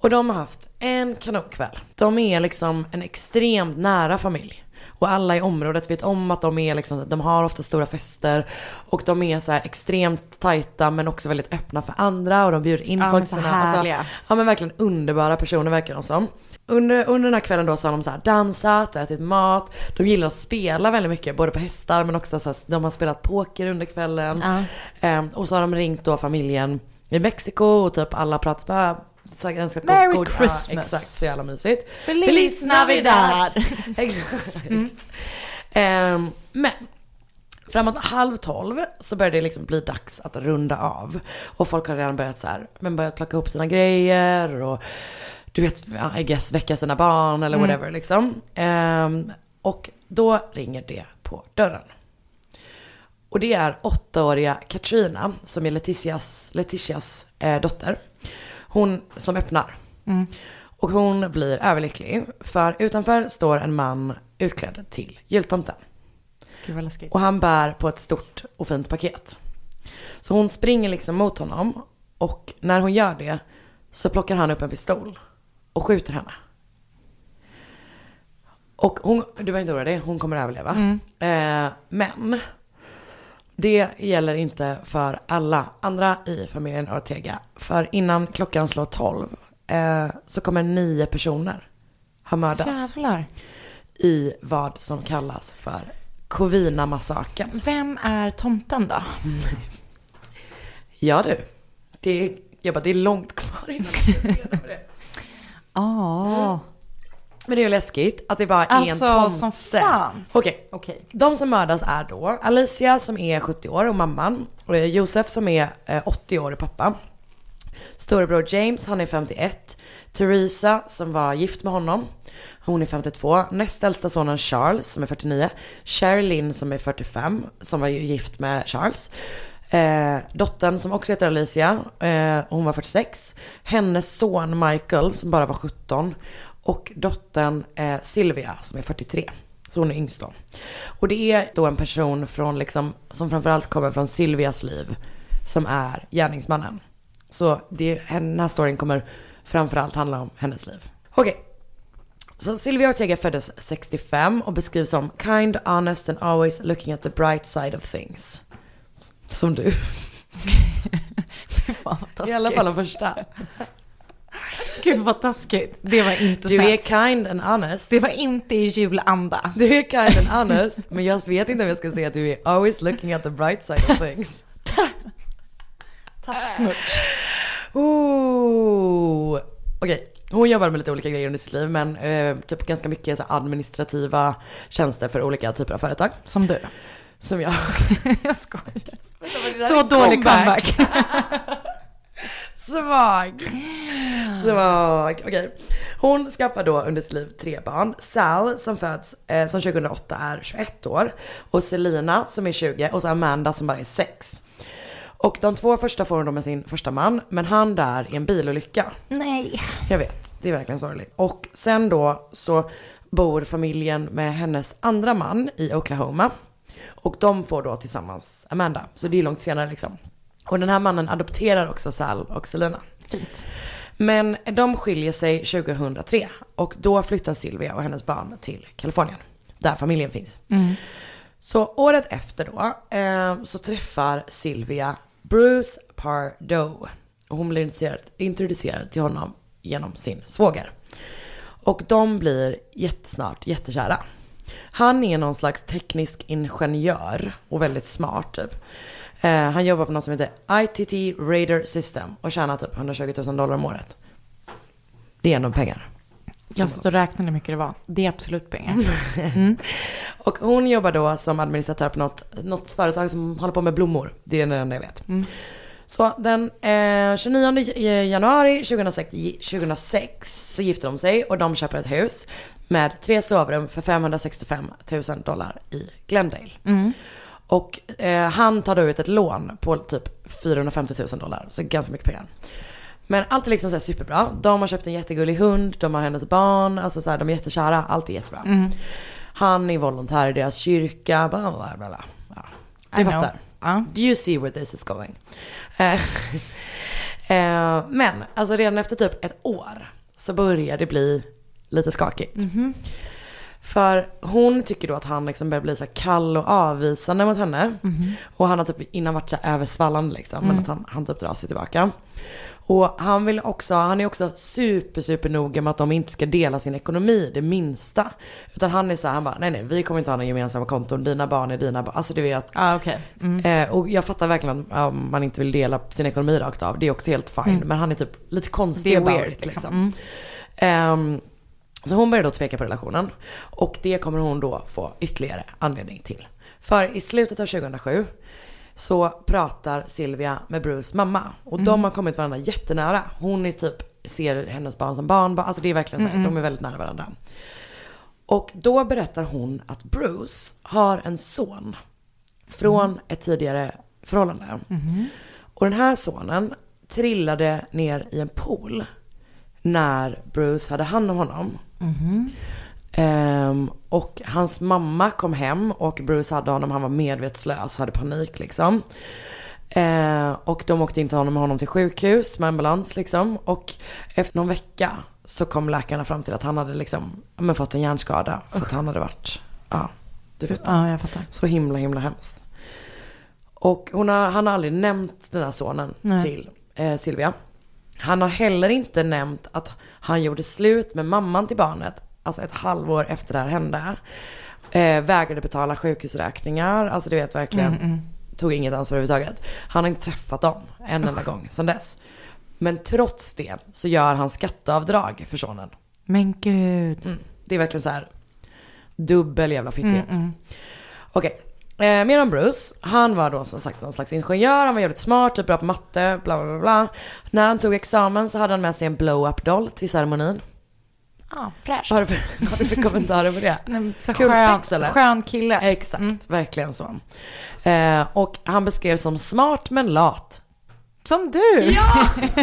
Och de har haft en kanonkväll. De är liksom en extremt nära familj. Och alla i området vet om att de är liksom, de har ofta stora fester. Och de är så extremt tajta men också väldigt öppna för andra. Och de bjuder in Ja, folk sina- alltså. Ja men verkligen underbara personer verkar de som. Under, under den här kvällen då så har de så här dansat, ätit mat. De gillar att spela väldigt mycket, både på hästar men också så här, de har spelat poker under kvällen. Ja. Ehm, och så har de ringt då familjen i Mexiko och typ alla pratar bara så önskat Merry god, god, Christmas. Ja, exakt, så jävla mysigt. Feliz Navidad. Exakt. Ehm, men framåt halv tolv så börjar det liksom bli dags att runda av. Och folk har redan börjat så här, men börjat plocka ihop sina grejer och du vet, I guess väcka sina barn eller Mm. whatever liksom. Ehm, och då ringer det på dörren. Och det är åttaåriga Katrina som är Leticias, Leticias eh, dotter. Hon som öppnar. Mm. Och hon blir överlycklig för utanför står en man utklädd till jultomten. Och han bär på ett stort och fint paket. Så hon springer liksom mot honom och när hon gör det så plockar han upp en pistol och skjuter henne. Och hon, du behöver inte oroa dig, hon kommer överleva. Mm. Eh, men det gäller inte för alla andra i familjen Ortega. För innan klockan slår 12 eh, så kommer nio personer ha mördats Jävlar. i vad som kallas för Covina-massakern. Vem är tomten då? Ja du, det är, jag bara, det är långt kvar innan jag får reda på det. Men det är ju läskigt att det bara är Alltså, en tomte. som fan. Okej, Okej. de som mördas är då Alicia som är 70 år och mamman. Och Josef som är eh, 80 år och pappa. Storebror James, han är 51. Theresa som var gift med honom. Hon är 52. Näst äldsta sonen Charles som är 49. Sherilyn som är 45. Som var gift med Charles. Eh, dottern som också heter Alicia, eh, hon var 46. Hennes son Michael som bara var 17. Och dottern eh, Sylvia som är 43. Så hon är yngst då. Och det är då en person från liksom, som framförallt kommer från Sylvias liv som är gärningsmannen. Så det, den här storyn kommer framförallt handla om hennes liv. Okej. Så Sylvia Ortega föddes 65 och beskrivs som kind, honest and always looking at the bright side of things. Som du. Fan vad I alla taskigt. fall de första. Gud vad taskigt. Det var inte Du är snällt. kind and honest. Det var inte i julanda. Du är kind and honest. Men jag vet inte om jag ska säga att du är always looking at the bright side of things. Taskmutt. Ooh. Okej, hon jobbade med lite olika grejer under sitt liv men eh, typ ganska mycket så administrativa tjänster för olika typer av företag. Som du. som jag... jag skojar. Så dålig comeback. Svag. Svag. Okej. Hon skaffar då under sitt liv tre barn. Sal som föds eh, som 2008 är 21 år. Och Selina som är 20 och så Amanda som bara är 6. Och de två första får hon då med sin första man. Men han där i en bilolycka. Nej. Jag vet, det är verkligen sorgligt. Och sen då så bor familjen med hennes andra man i Oklahoma. Och de får då tillsammans Amanda. Så det är långt senare liksom. Och den här mannen adopterar också Sal och Selina. Fint. Men de skiljer sig 2003 och då flyttar Sylvia och hennes barn till Kalifornien. Där familjen finns. Mm. Så året efter då eh, så träffar Sylvia Bruce Pardo. Och hon blir introducerad, introducerad till honom genom sin svåger. Och de blir jättesnart jättekära. Han är någon slags teknisk ingenjör och väldigt smart typ. Eh, han jobbar på något som heter ITT Radar System och tjänar typ 120 000 dollar om året. Det är ändå pengar. Jag satt och räknade hur mycket det var. Det är absolut pengar. Och hon jobbar då som administratör på något, något företag som håller på med blommor. Det är det enda jag vet. Så den eh, 29 januari 2006, 2006 så gifter de sig och de köper ett hus med tre sovrum för 565 000 dollar i Glendale. Mm. Och eh, han tar då ut ett lån på typ 450 000 dollar, så ganska mycket pengar. Men allt är liksom så superbra. De har köpt en jättegullig hund, de har hennes barn, alltså så här, de är jättekära, allt är jättebra. Mm. Han är volontär i deras kyrka, bla bla bla. bla. Ja, I du know. fattar. Do you see where this is going? Eh, eh, men alltså redan efter typ ett år så börjar det bli lite skakigt. Mhm. För hon tycker då att han liksom börjar bli så kall och avvisande mot henne. Mhm. Och han har typ innan varit så översvallande liksom. Men Mm. att han, han typ drar sig tillbaka. Och han vill också, han är också super super noga med att de inte ska dela sin ekonomi det minsta. Utan han är så här, han bara nej nej vi kommer inte ha några gemensamma konton, dina barn är dina barn. Alltså du vet. Ah, okay. mm. Eh, och jag fattar verkligen att ja, man inte vill dela sin ekonomi rakt av. Det är också helt fine. Mm. Men han är typ lite konstig Det är about weird, it, liksom. liksom. Ehm, så hon börjar då tveka på relationen. Och det kommer hon då få ytterligare anledning till. För i slutet av 2007 så pratar Silvia med Bruce mamma. Och Mm. de har kommit varandra jättenära. Hon är typ, ser hennes barn som barn. Alltså det är verkligen så här, Mm, mm. de är väldigt nära varandra. Och då berättar hon att Bruce har en son. Från ett tidigare förhållande. Mhm. Och den här sonen trillade ner i en pool. När Bruce hade hand om honom. Mhm. Ehm, och hans mamma kom hem och Bruce hade honom, han var medvetslös och hade panik liksom. Ehm, och de åkte in till honom, honom till sjukhus med ambulans liksom. Och efter någon vecka så kom läkarna fram till att han hade liksom, men fått en hjärnskada. För att han hade varit, ja, du vet. Ja, jag fattar. Så himla himla hemskt. Och hon har, han har aldrig nämnt den här sonen Nej. till eh, Silvia. Han har heller inte nämnt att han gjorde slut med mamman till barnet, alltså ett halvår efter det här hände. Eh, vägrade betala sjukhusräkningar, alltså du vet verkligen, Mm, mm. tog inget ansvar överhuvudtaget. Han har inte träffat dem en enda gång sedan dess. Men trots det så gör han skatteavdrag för sonen. Men gud. Mm. Det är verkligen så här dubbel jävla fittighet. Mm, mm. Eh, mer om Bruce. Han var då som sagt någon slags ingenjör, han var jävligt smart, typ bra på matte, bla bla bla. När han tog examen så hade han med sig en blow-up-doll till ceremonin. Ja, fräscht. Vad har du för, kommentarer på det? Nej, Så Kul skön, spex, eller? skön kille. Exakt, verkligen så. Eh, och han beskrevs som smart men lat. Som du! Ja!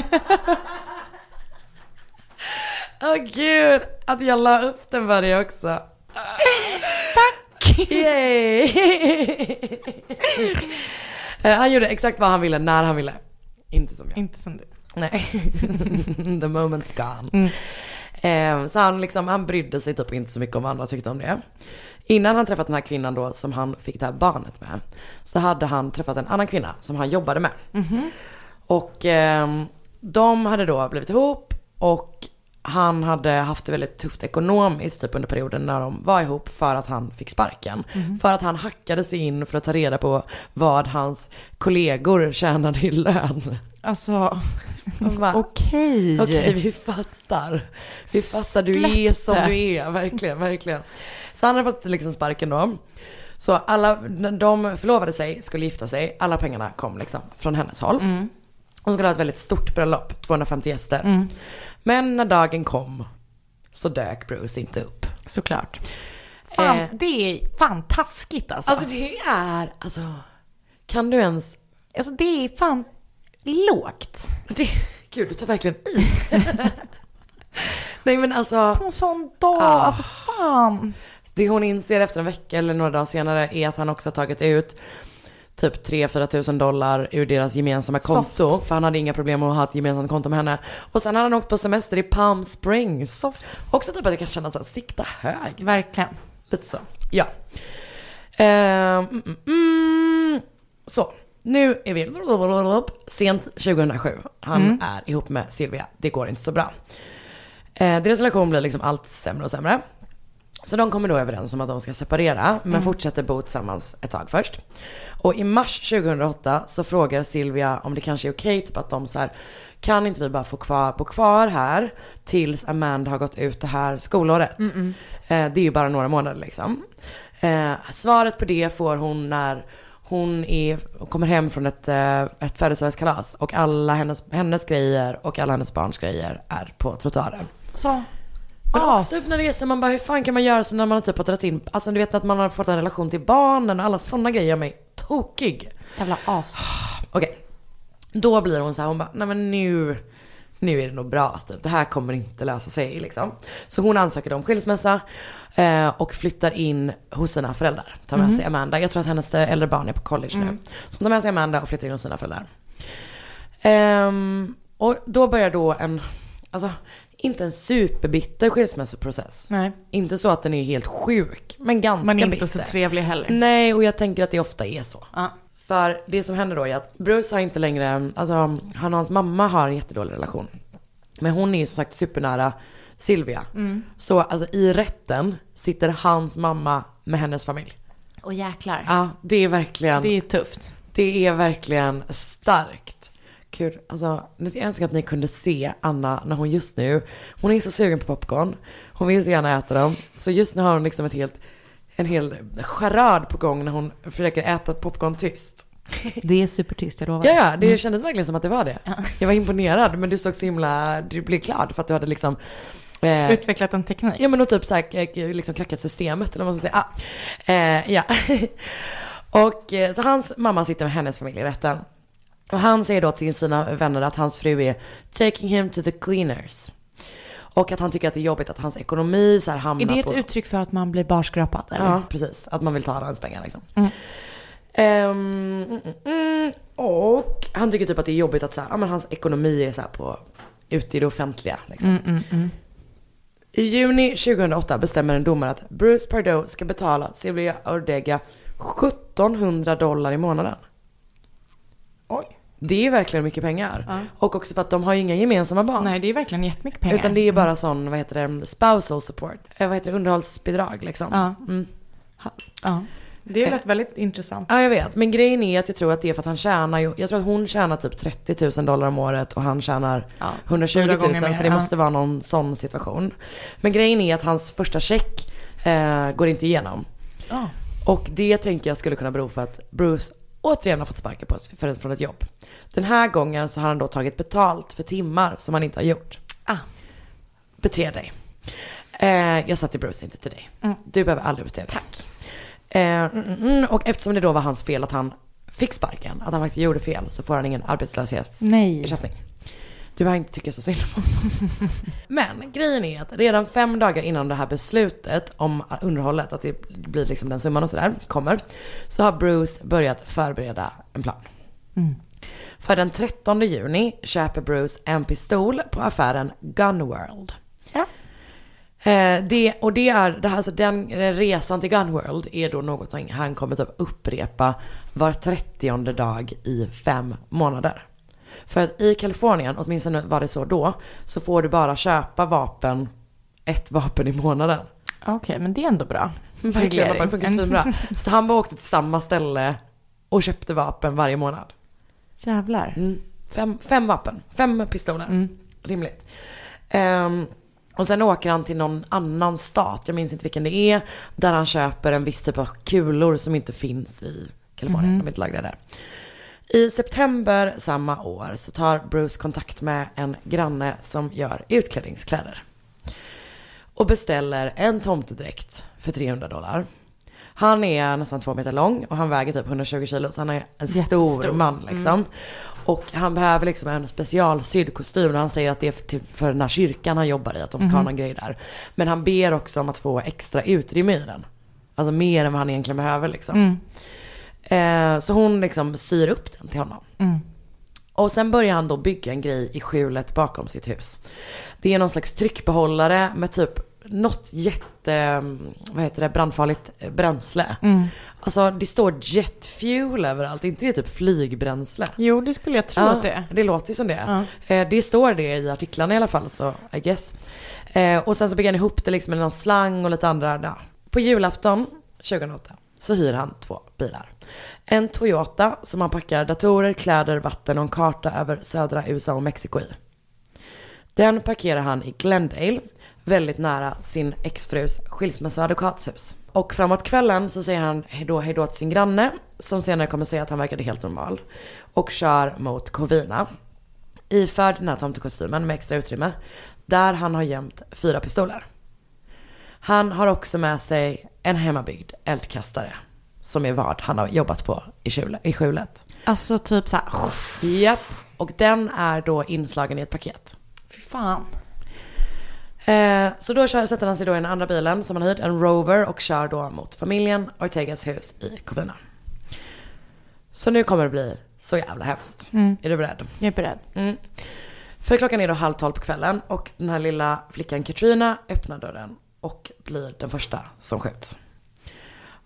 Åh gud, att jag la upp den för dig också. Yay! Eh, han gjorde exakt vad han ville när han ville. Inte som jag. Inte som du. Nej. The moment's gone. Mm. Eh, så han, liksom, han brydde sig typ inte så mycket om vad andra tyckte om det. Innan han träffat den här kvinnan då som han fick det här barnet med. Så hade han träffat en annan kvinna som han jobbade med. Mhm. Och ehm, de hade då blivit ihop och han hade haft det väldigt tufft ekonomiskt typ under perioden när de var ihop för att han fick sparken. Mhm. För att han hackade sig in för att ta reda på vad hans kollegor tjänade i lön. Alltså, okej. Okej, vi fattar. Vi fattar, du är som du är. Verkligen, verkligen. Så han hade fått liksom sparken då. Så alla, de förlovade sig, skulle gifta sig, alla pengarna kom liksom från hennes håll. Mm. Hon skulle ha ett väldigt stort bröllop, 250 gäster. Mm. Men när dagen kom så dök Bruce inte upp. Såklart. Fan, Eh. det är fan taskigt alltså. Alltså det är, alltså, kan du ens... Alltså det är fan lågt. Det, gud, du tar verkligen i. Nej men alltså. På en sån dag, Ah. alltså fan. Det hon inser efter en vecka eller några dagar senare är att han också har tagit ut typ 3-4 tusen dollar ur deras gemensamma Soft. konto. För han hade inga problem att ha ett gemensamt konto med henne. Och sen hade han åkt på semester i Palm Springs. Soft. Också typ att jag kan känna såhär, sikta hög. Verkligen. Lite så. Ja. Ehm, mm, mm, mm. Så, nu är vi sent 2007. Han Mm. är ihop med Silvia. Det går inte så bra. Eh, deras relation blir liksom allt sämre och sämre. Så de kommer då överens om att de ska separera, men Mm. fortsätter bo tillsammans ett tag först. Och i mars 2008 så frågar Silvia om det kanske är okej, typ att de så här, kan inte vi bara få kvar, bo kvar här tills Amanda har gått ut det här skolåret? Mm-mm. Eh, det är ju bara några månader liksom. Eh, svaret på det får hon när hon är, kommer hem från ett, eh, ett födelsedagskalas och alla hennes, hennes grejer och alla hennes barns grejer är på trottoaren. Så. Men As. också typ när det är så man bara, hur fan kan man göra så när man typ har dragit in, alltså du vet att man har fått en relation till barnen och alla sådana grejer gör mig tokig. Jävla as. Okej, då blir hon så här, hon bara, nej men nu, nu är det nog bra typ. Det här kommer inte lösa sig liksom. Så hon ansöker om skilsmässa eh, och flyttar in hos sina föräldrar. Tar med Mhm. sig Amanda. Jag tror att hennes äldre barn är på college nu. Mm. Så hon tar med sig Amanda och flyttar in hos sina föräldrar. Ehm, och då börjar då en, alltså inte en superbitter skilsmässoprocess. Nej. Inte så att den är helt sjuk, men ganska Men inte bitter. så trevlig heller. Nej, och jag tänker att det ofta är så. Ja. För det som händer då är att Bruce har inte längre, alltså han och hans mamma har en jättedålig relation. Men hon är ju som sagt supernära Silvia. Mm. Så alltså i rätten sitter hans mamma med hennes familj. Och jäklar. Ja, det är verkligen. Det är tufft. Det är verkligen starkt. Gud, alltså jag önskar att ni kunde se Anna när hon just nu, hon är så sugen på popcorn. Hon vill så gärna äta dem. Så just nu har hon liksom ett helt, en hel charad på gång när hon försöker äta popcorn tyst. Det är supertyst, jag lovar. Ja, ja, det Mm. kändes verkligen som att det var det. Jag var imponerad, men du såg så himla, du blev glad för att du hade liksom eh, Utvecklat en teknik. Ja men och typ såhär, eh, liksom knackat systemet eller vad man ska säga. Eh, ja. och eh, så hans mamma sitter med hennes familj i rätten. Och han säger då till sina vänner att hans fru är taking him to the cleaners. Och att han tycker att det är jobbigt att hans ekonomi så här hamnar Är det ett på... uttryck för att man blir barskrapad? Eller? Ja, precis. Att man vill ta alla hans pengar liksom. Mm. Mm. och han tycker typ att det är jobbigt att så här, ja, men hans ekonomi är så här på, ute i det offentliga. Liksom. Mm. I juni 2008 bestämmer en domare att Bruce Pardo ska betala Silvia Ordega 1700 dollar i månaden. Det är verkligen mycket pengar. Ja. Och också för att de har ju inga gemensamma barn. Nej, det är verkligen jättemycket pengar. Utan det är bara sån, vad heter det, spousal support. Eh, vad heter det, underhållsbidrag liksom. Ja. Mm. Ja. Det lät väldigt intressant. Ja, jag vet. Men grejen är att jag tror att det är för att han tjänar ju, jag tror att hon tjänar typ 30 000 dollar om året och han tjänar Ja, 120 fyra 000. gånger mer, så det ja. måste vara någon sån situation. Men grejen är att hans första check eh, går inte igenom. Ja. Och det tänker jag skulle kunna bero för att Bruce återigen har fått sparka på för, från ett jobb. Den här gången så har han då tagit betalt för timmar som han inte har gjort. Ah. Bete dig. Eh, jag sa till Bruce, inte till dig. Mm. Du behöver aldrig bete dig. Tack. Eh, mm, mm, mm. Och eftersom det då var hans fel att han fick sparken, att han faktiskt gjorde fel, så får han ingen arbetslöshetsersättning. Du behöver inte tycka så synd om honom. Men grejen är att redan fem dagar innan det här beslutet om underhållet, att det blir liksom den summan och sådär, kommer, så har Bruce börjat förbereda en plan. Mm. För den 13 juni köper Bruce en pistol på affären Gunworld. Ja. Eh, det, och det är, det här, alltså den resan till Gunworld är då något han kommer typ upprepa var 30 dag i fem månader. För att i Kalifornien, åtminstone var det så då, så får du bara köpa vapen, ett vapen i månaden. Okej, men det är ändå bra. Verkligen, det funkar svinbra. Så han bara åkte till samma ställe och köpte vapen varje månad. Jävlar. Mm. Fem, fem vapen, fem pistoler. Mm. Rimligt. Ehm, Och sen åker han till någon annan stat, jag minns inte vilken det är, där han köper en viss typ av kulor som inte finns i Kalifornien, Mhm. de är inte lagrade där. I september samma år så tar Bruce kontakt med en granne som gör utklädningskläder. Och beställer en tomtedräkt för 300 dollar. Han är nästan två meter lång och han väger typ 120 kilo så han är en stor Jättestor. man liksom. Mm. Och han behöver liksom en specialsydd kostym och han säger att det är för, den här kyrkan han jobbar i, att de ska ha Mhm. någon grej där. Men han ber också om att få extra utrymme i den. Alltså mer än vad han egentligen behöver liksom. Mm. Eh, så hon liksom syr upp den till honom. Mm. Och sen börjar han då bygga en grej i skjulet bakom sitt hus. Det är någon slags tryckbehållare med typ något jätte, vad heter det, brandfarligt eh, bränsle. Mm. Alltså det står jet fuel överallt, inte det typ flygbränsle? Jo, det skulle jag tro ja, att det är. det låter ju som det. Ja. Eh, det står det i artiklarna i alla fall, så I guess. Eh, och sen så bygger han ihop det liksom med någon slang och lite andra, ja. På julafton 2008 så hyr han två bilar. En Toyota som han packar datorer, kläder, vatten och en karta över södra USA och Mexiko i. Den parkerar han i Glendale, väldigt nära sin exfrus skilsmässoadvokatshus. Och framåt kvällen så säger han hejdå, hejdå till sin granne, som senare kommer säga att han verkade helt normal. Och kör mot Covina. Iförd den här tomtekostymen med extra utrymme, där han har gömt fyra pistoler. Han har också med sig en hemmabyggd eldkastare, som är vad han har jobbat på i skjulet. I skjulet. Alltså typ så här. Japp, och den är då inslagen i ett paket. Fy fan. Eh, så då kör, sätter han sig då i den andra bilen som han har hyrt, en Rover, och kör då mot familjen Ortegas hus i Covina. Så nu kommer det bli så jävla hemskt. Mm. Är du beredd? Jag är beredd. Mm. För klockan är då halv tolv på kvällen och den här lilla flickan Katrina öppnar dörren och blir den första som skjuts.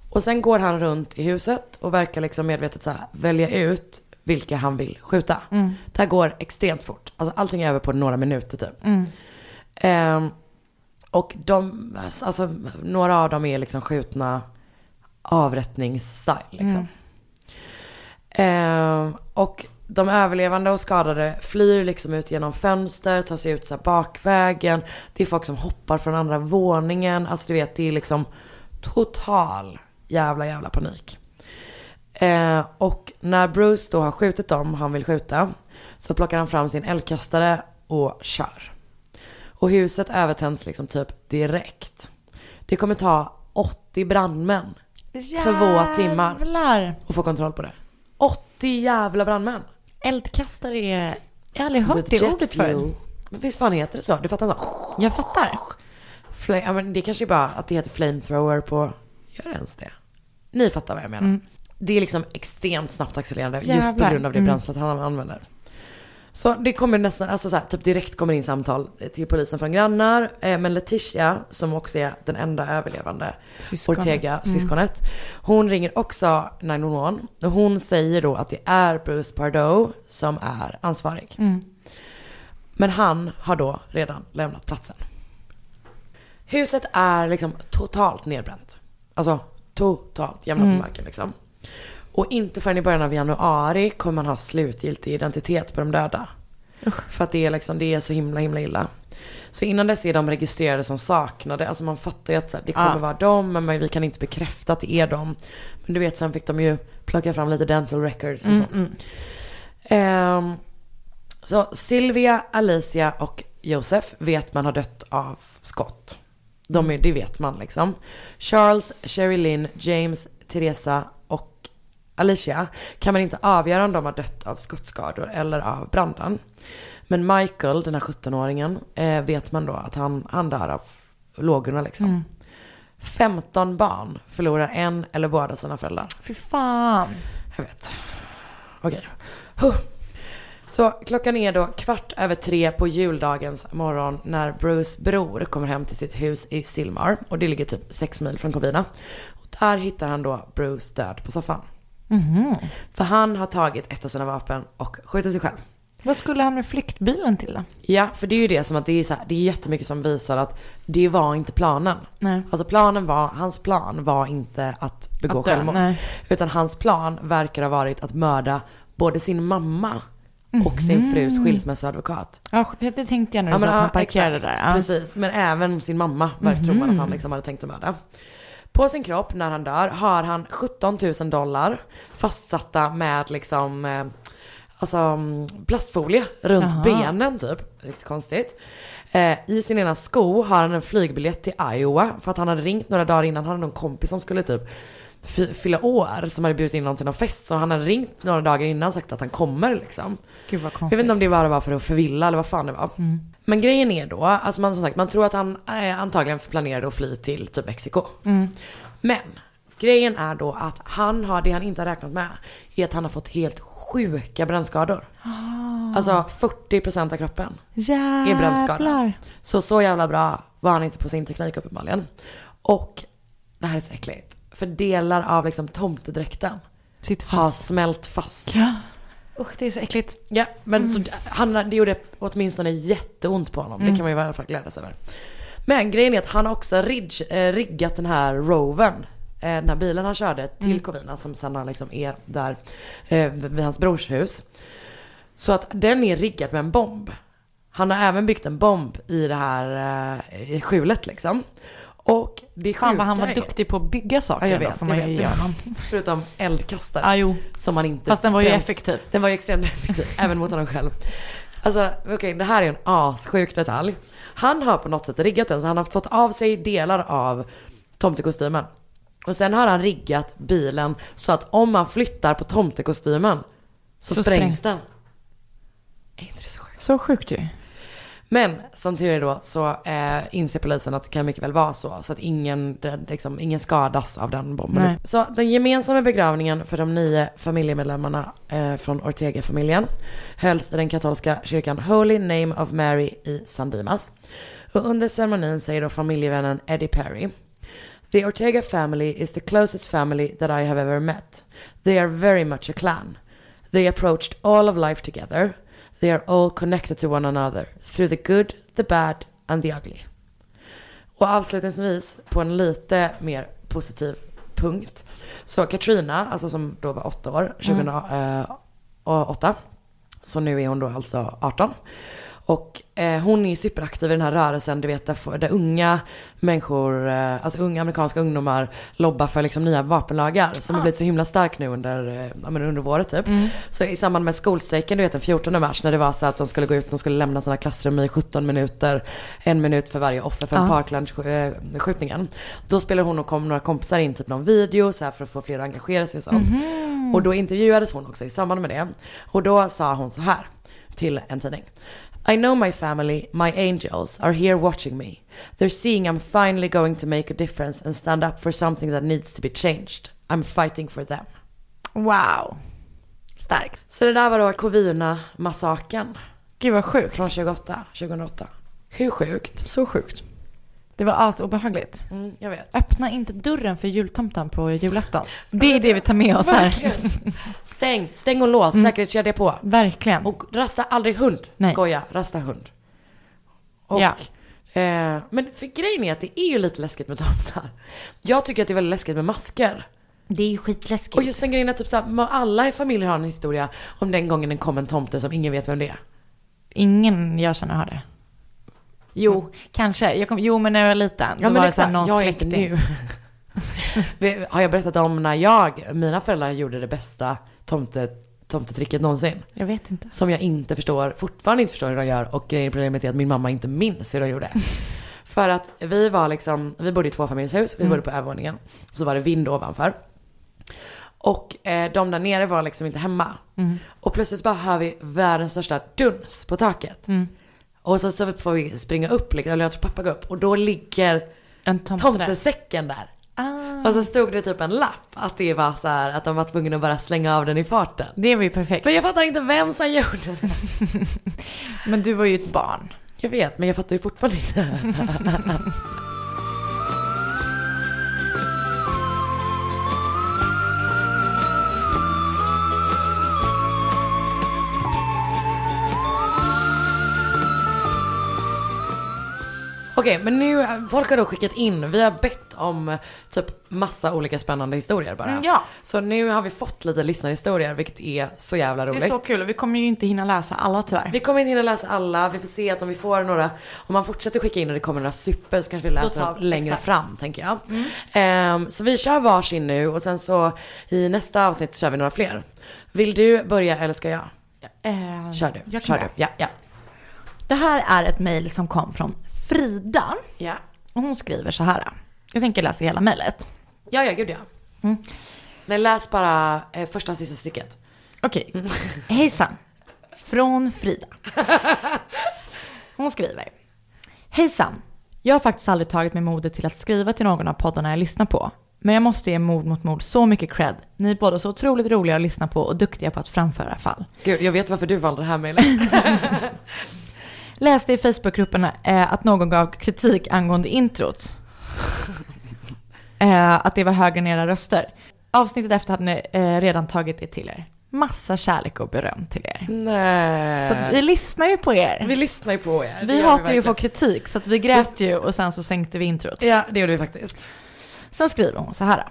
Och sen går han runt i huset och verkar liksom medvetet så här välja ut vilka han vill skjuta. Mm. Det här går extremt fort. Alltså allting är över på några minuter typ. Mm. Ehm, och de, alltså några av dem är liksom skjutna avrättningsstyle liksom. Mm. Ehm, och de överlevande och skadade flyr liksom ut genom fönster, tar sig ut så bakvägen. Det är folk som hoppar från andra våningen. Alltså du vet, det är liksom total jävla jävla panik. Eh, och när Bruce då har skjutit dem han vill skjuta så plockar han fram sin eldkastare och kör. Och huset övertänds liksom typ direkt. Det kommer ta 80 brandmän två timmar Jävlar. att få kontroll på det. 80 jävla brandmän. Eldkastare är... Jag har aldrig hört With det ordet förut. Men visst fan heter det så? Du fattar så? Jag fattar. Fla- ja, men det kanske är bara att det heter flamethrower på... Gör det ens det? Ni fattar vad jag menar. Mm. Det är liksom extremt snabbt accelererande just på Jävlar. grund av det Mm. bränslet han använder. Så det kommer nästan, alltså så här, typ direkt kommer in samtal till polisen från grannar. Eh, men Letitia, som också är den enda överlevande Syskonet. Ortega-syskonet. Hon ringer också 911 och hon säger då att det är Bruce Pardo som är ansvarig. Mm. Men han har då redan lämnat platsen. Huset är liksom totalt nedbränt. Alltså totalt jämna Mm. på marken liksom. Och inte förrän i början av januari kommer man ha slutgiltig identitet på de döda. För att det är liksom, det är så himla himla illa. Så innan dess är de registrerade som saknade. Alltså man fattar ju att här, det kommer Ja. vara dem, men vi kan inte bekräfta att det är dem. Men du vet, sen fick de ju plocka fram lite dental records och Mm, sånt. mm. Ehm, så Silvia, Alicia och Josef vet man har dött av skott. De är, det vet man liksom. Charles, Sherry Lynn, James, Teresa och Alicia kan man inte avgöra om de har dött av skottskador eller av branden. Men Michael, den här 17-åringen, eh, vet man då att han, han dör av lågorna liksom. Mm. 15 barn förlorar en eller båda sina föräldrar. Fy fan. Jag vet. Okej. Huh. Så klockan är då kvart över tre på juldagens morgon när Bruce bror kommer hem till sitt hus i Silmar. Och det ligger typ sex mil från Covina. Och där hittar han då Bruce död på soffan. Mhm. För han har tagit ett av sina vapen och skjutit sig själv. Vad skulle han med flyktbilen till då? Ja, för det är ju det som att det är så här, det är jättemycket som visar att det var inte planen. Nej. Alltså planen var, hans plan var inte att begå Att självmord. nej. Utan hans plan verkar ha varit att mörda både sin mamma och sin Mhm. frus skilsmässoadvokat. Ja, det tänkte jag när du Ja, sa att han parkerade exakt. där. Ja. Precis, men även sin mamma verkar tror man att han liksom hade tänkt att mörda. På sin kropp när han dör har han 17 000 dollar fastsatta med liksom eh, alltså mm, plastfolie runt Jaha. benen typ. Riktigt konstigt. Eh, I sin ena sko har han en flygbiljett till Iowa för att han hade ringt några dagar innan. Han hade någon kompis som skulle typ fy- fylla år som hade bjudit in honom till någon fest. Så han hade ringt några dagar innan och sagt att han kommer liksom. Gud vad Jag konstigt. vet inte om det bara var för att förvilla eller vad fan det var. Mm. Men grejen är då, alltså man som sagt, man tror att han eh, antagligen planerade att fly till typ Mexiko. Mm. Men grejen är då att han har, det han inte har räknat med, är att han har fått helt sjuka brännskador. Ah. Alltså 40% av kroppen är brännskadad. Jävlar. Så så jävla bra var han inte på sin teknik uppenbarligen. Och det här är så äckligt. För delar av liksom tomtedräkten har smält fast. Ja. Usch, det är så äckligt. Ja, men Mm. så han, det gjorde åtminstone jätteont på honom. Mm. Det kan man ju i alla fall glädjas över. Men grejen är att han har också ridge, eh, riggat den här rovern. Eh, den här bilen han körde till Mm. Covina som sen har liksom är där eh, vid hans brors hus. Så att den är riggad med en bomb. Han har även byggt en bomb i det här eh, skjulet liksom. Och det Fan vad han var sjuka är- duktig på att bygga saker. Ja, jag då, vet. får Jag man vet. honom. Förutom eldkastare. Ja, jo. Som man inte... Fast den var ju ens- effektiv. Den var ju extremt effektiv, även mot honom själv. Alltså okej, det här är en assjuk detalj. Han har på något sätt riggat den så han har fått av sig delar av tomtekostymen. Och sen har han riggat bilen så att om man flyttar på tomtekostymen så, Så sprängs den. Så sjukt? Ju. Men som tur är då så eh, inser polisen att det kan mycket väl vara så. Så att ingen, liksom, ingen skadas av den bomben. Nej. Så den gemensamma begravningen för de nio familjemedlemmarna eh, från Ortega-familjen hölls i den katolska kyrkan Holy Name of Mary i San Dimas. Och under ceremonin säger då familjevännen Eddie Perry The Ortega family is the closest family that I have ever met. They are very much a clan. They approached all of life together. They are all connected to one another through the good, the bad and the ugly. Och avslutningsvis på en lite mer positiv punkt. Så Katrina, alltså som då var åtta år, 2008. Så nu är hon då alltså 18. Och eh, hon är ju superaktiv i den här rörelsen, du vet där, där unga människor, eh, alltså unga amerikanska ungdomar lobbar för liksom nya vapenlagar som har blivit så himla stark nu under, eh, ja, men under året typ. Mm. Så i samband med skolstrejken, du vet den 14 mars när det var så att de skulle gå ut, de skulle lämna sina klassrum i 17 minuter, en minut för varje offer för Ja. Parkland-skjutningen. Då spelade hon och kom några kompisar in typ någon video så här för att få fler att engagera sig och sånt. Mhm. Och då intervjuades hon också i samband med det. Och då sa hon så här till en tidning. I know my family, my angels, are here watching me. They're seeing I'm finally going to make a difference and stand up for something that needs to be changed. I'm fighting for them. Wow. Starkt. Så det där var då Covina-massakern. Gud vad sjukt. Från 28, 2008. Hur sjukt? Så sjukt. Det var asobehagligt. Mm, jag vet. Öppna inte dörren för jultomten på julafton. Det är det vi tar med oss här. Stäng, stäng och lås, Mm. säkerhetskedja på. Verkligen. Och rasta aldrig hund. Nej. Skoja, rasta hund. Och, Ja. eh, men för grejen är att det är ju lite läskigt med tomtar. Jag tycker att det är väldigt läskigt med masker. Det är ju skitläskigt. Och just den grejen att typ såhär, alla i familjer har en historia om den gången det kom en tomte som ingen vet vem det är. Ingen jag känner har det. Jo, kanske. Jag kom, jo, men när jag var liten. Ja då var det exakt, så här någon jag är släkting. nu. Har jag berättat om när jag, mina föräldrar gjorde det bästa tomte, tomtetricket någonsin? Jag vet inte. Som jag inte förstår, fortfarande inte förstår hur de gör och problemet är att min mamma inte minns hur de gjorde. För att vi var liksom, vi bodde i tvåfamiljshus, vi Mm. bodde på övervåningen. Så var det vind ovanför. Och eh, de där nere var liksom inte hemma. Mm. Och plötsligt bara hör vi världens största duns på taket. Mm. Och så, så får vi springa upp, liksom, eller jag pappa gå upp. Och då ligger En tomte tomtesäcken där. Ah. Och så stod det typ en lapp att det var så här, att de var tvungna att bara slänga av den i farten. Det var ju perfekt. Men jag fattar inte vem som gjorde det. Men du var ju ett barn. Jag vet, men jag fattar ju fortfarande inte. Okej, men nu, folk har då skickat in, vi har bett om typ massa olika spännande historier bara. Mm, ja. Så nu har vi fått lite lyssnarhistorier, vilket är så jävla Det roligt. är så kul och vi kommer ju inte hinna läsa alla tyvärr. Vi kommer inte hinna läsa alla, vi får se att om vi får några, om man fortsätter skicka in och det kommer några super så kanske vi läser tar längre exakt. fram tänker jag. Mm. Ehm, så vi kör varsin nu och sen så i nästa avsnitt kör vi några fler. Vill du börja eller ska jag? Eh, Kör du, jag kör börja. du. Ja, ja. Det här är ett mejl som kom från Frida. Ja. Och hon skriver så här. Jag tänker läsa hela mejlet. Ja, ja, gud ja. Mm. Men läs bara eh, första och sista stycket. Okej. Hejsan. Från Frida. Hon skriver. Hejsan. Jag har faktiskt aldrig tagit mig modet till att skriva till någon av poddarna jag lyssnar på. Men jag måste ge mod mot mod så mycket cred. Ni är båda så otroligt roliga att lyssna på och duktiga på att framföra fall. Gud, jag vet varför du valde det här mejlet. Läste i Facebookgruppen eh, att någon gav kritik angående introt. Eh, att det var högre än era röster. Avsnittet efter hade ni eh, redan tagit det till er. Massa kärlek och beröm till er. Nej. Så att vi lyssnar ju på er. Vi lyssnar ju på er. Vi hatar ju att få kritik så att vi grät ju och sen så sänkte vi introt. Ja, det gjorde vi faktiskt. Sen skriver hon så här.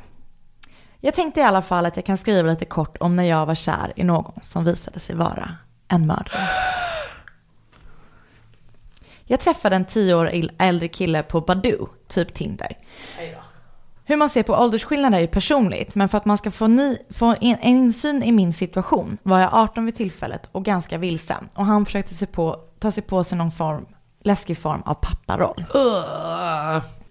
Jag tänkte i alla fall att jag kan skriva lite kort om när jag var kär i någon som visade sig vara en mördare. Jag träffade en tio år äldre kille på Badoo, typ Tinder. Hur man ser på åldersskillnader är ju personligt, men för att man ska få, ny, få en, insyn i min situation var jag 18 vid tillfället och ganska vilsen. Och han försökte sig på, ta sig på sig någon form, läskig form av papparoll.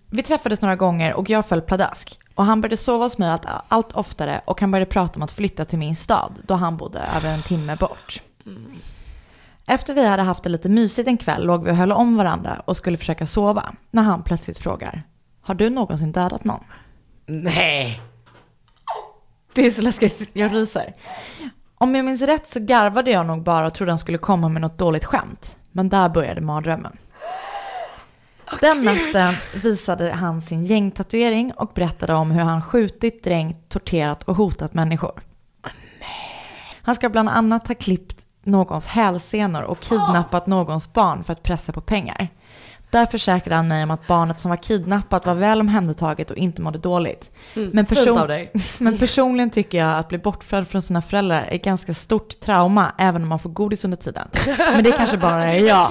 Vi träffades några gånger och jag föll pladask. Och han började sova hos mig allt, allt oftare och han började prata om att flytta till min stad då han bodde över en timme bort. Efter vi hade haft det lite mysigt en kväll låg vi och höll om varandra och skulle försöka sova när han plötsligt frågar Har du någonsin dödat någon? Nej. Det är så läskigt, jag ryser. Om jag minns rätt så garvade jag nog bara och trodde han skulle komma med något dåligt skämt. Men där började mardrömmen. Den natten visade han sin gängtatuering och berättade om hur han skjutit, drängt, torterat och hotat människor. Han ska bland annat ha klippt någons hälsenor och kidnappat någons barn för att pressa på pengar. Där försäkrade han mig om att barnet som var kidnappat var väl omhändertaget och inte mådde dåligt. Mm, Men, person- men personligen tycker jag att bli bortförd från sina föräldrar är ett ganska stort trauma, även om man får godis under tiden. Men det kanske bara är jag.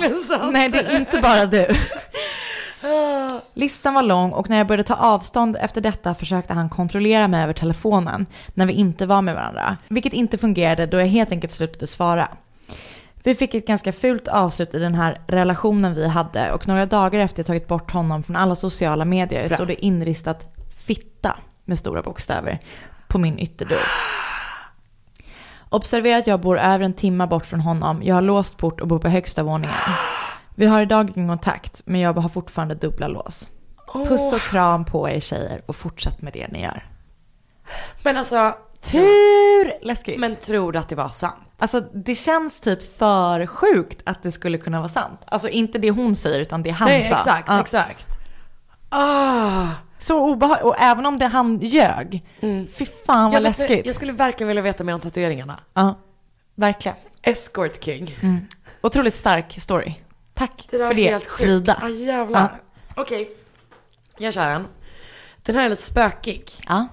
Nej, det är inte bara du. Listan var lång och när jag började ta avstånd efter detta försökte han kontrollera mig över telefonen när vi inte var med varandra. Vilket inte fungerade då jag helt enkelt slutade svara. Vi fick ett ganska fult avslut i den här relationen vi hade och några dagar efter jag tagit bort honom från alla sociala medier Bra. stod det inristat fitta med stora bokstäver på min ytterdörr. Observera att jag bor över en timme bort från honom. Jag har låst port och bor på högsta våningen. Vi har idag ingen kontakt, men jag har fortfarande dubbla lås. Puss och kram på er tjejer och fortsätt med det ni gör. Men alltså, Hur läskigt? men tror du att det var sant? Alltså det känns typ för sjukt att det skulle kunna vara sant. Alltså inte det hon säger utan det han Nej, sa. exakt, Ja. exakt. Ah. Så obehagligt. Och även om det han ljög. Fy fan vad Jag, vet, läskigt. jag skulle verkligen vilja veta mer om tatueringarna. Ja, verkligen. Escort King. Mm. Otroligt stark story. Tack Det för det helt. Frida. Ah, jävlar. Okej, jag kör en. Den här är lite spökig. Ja, Jag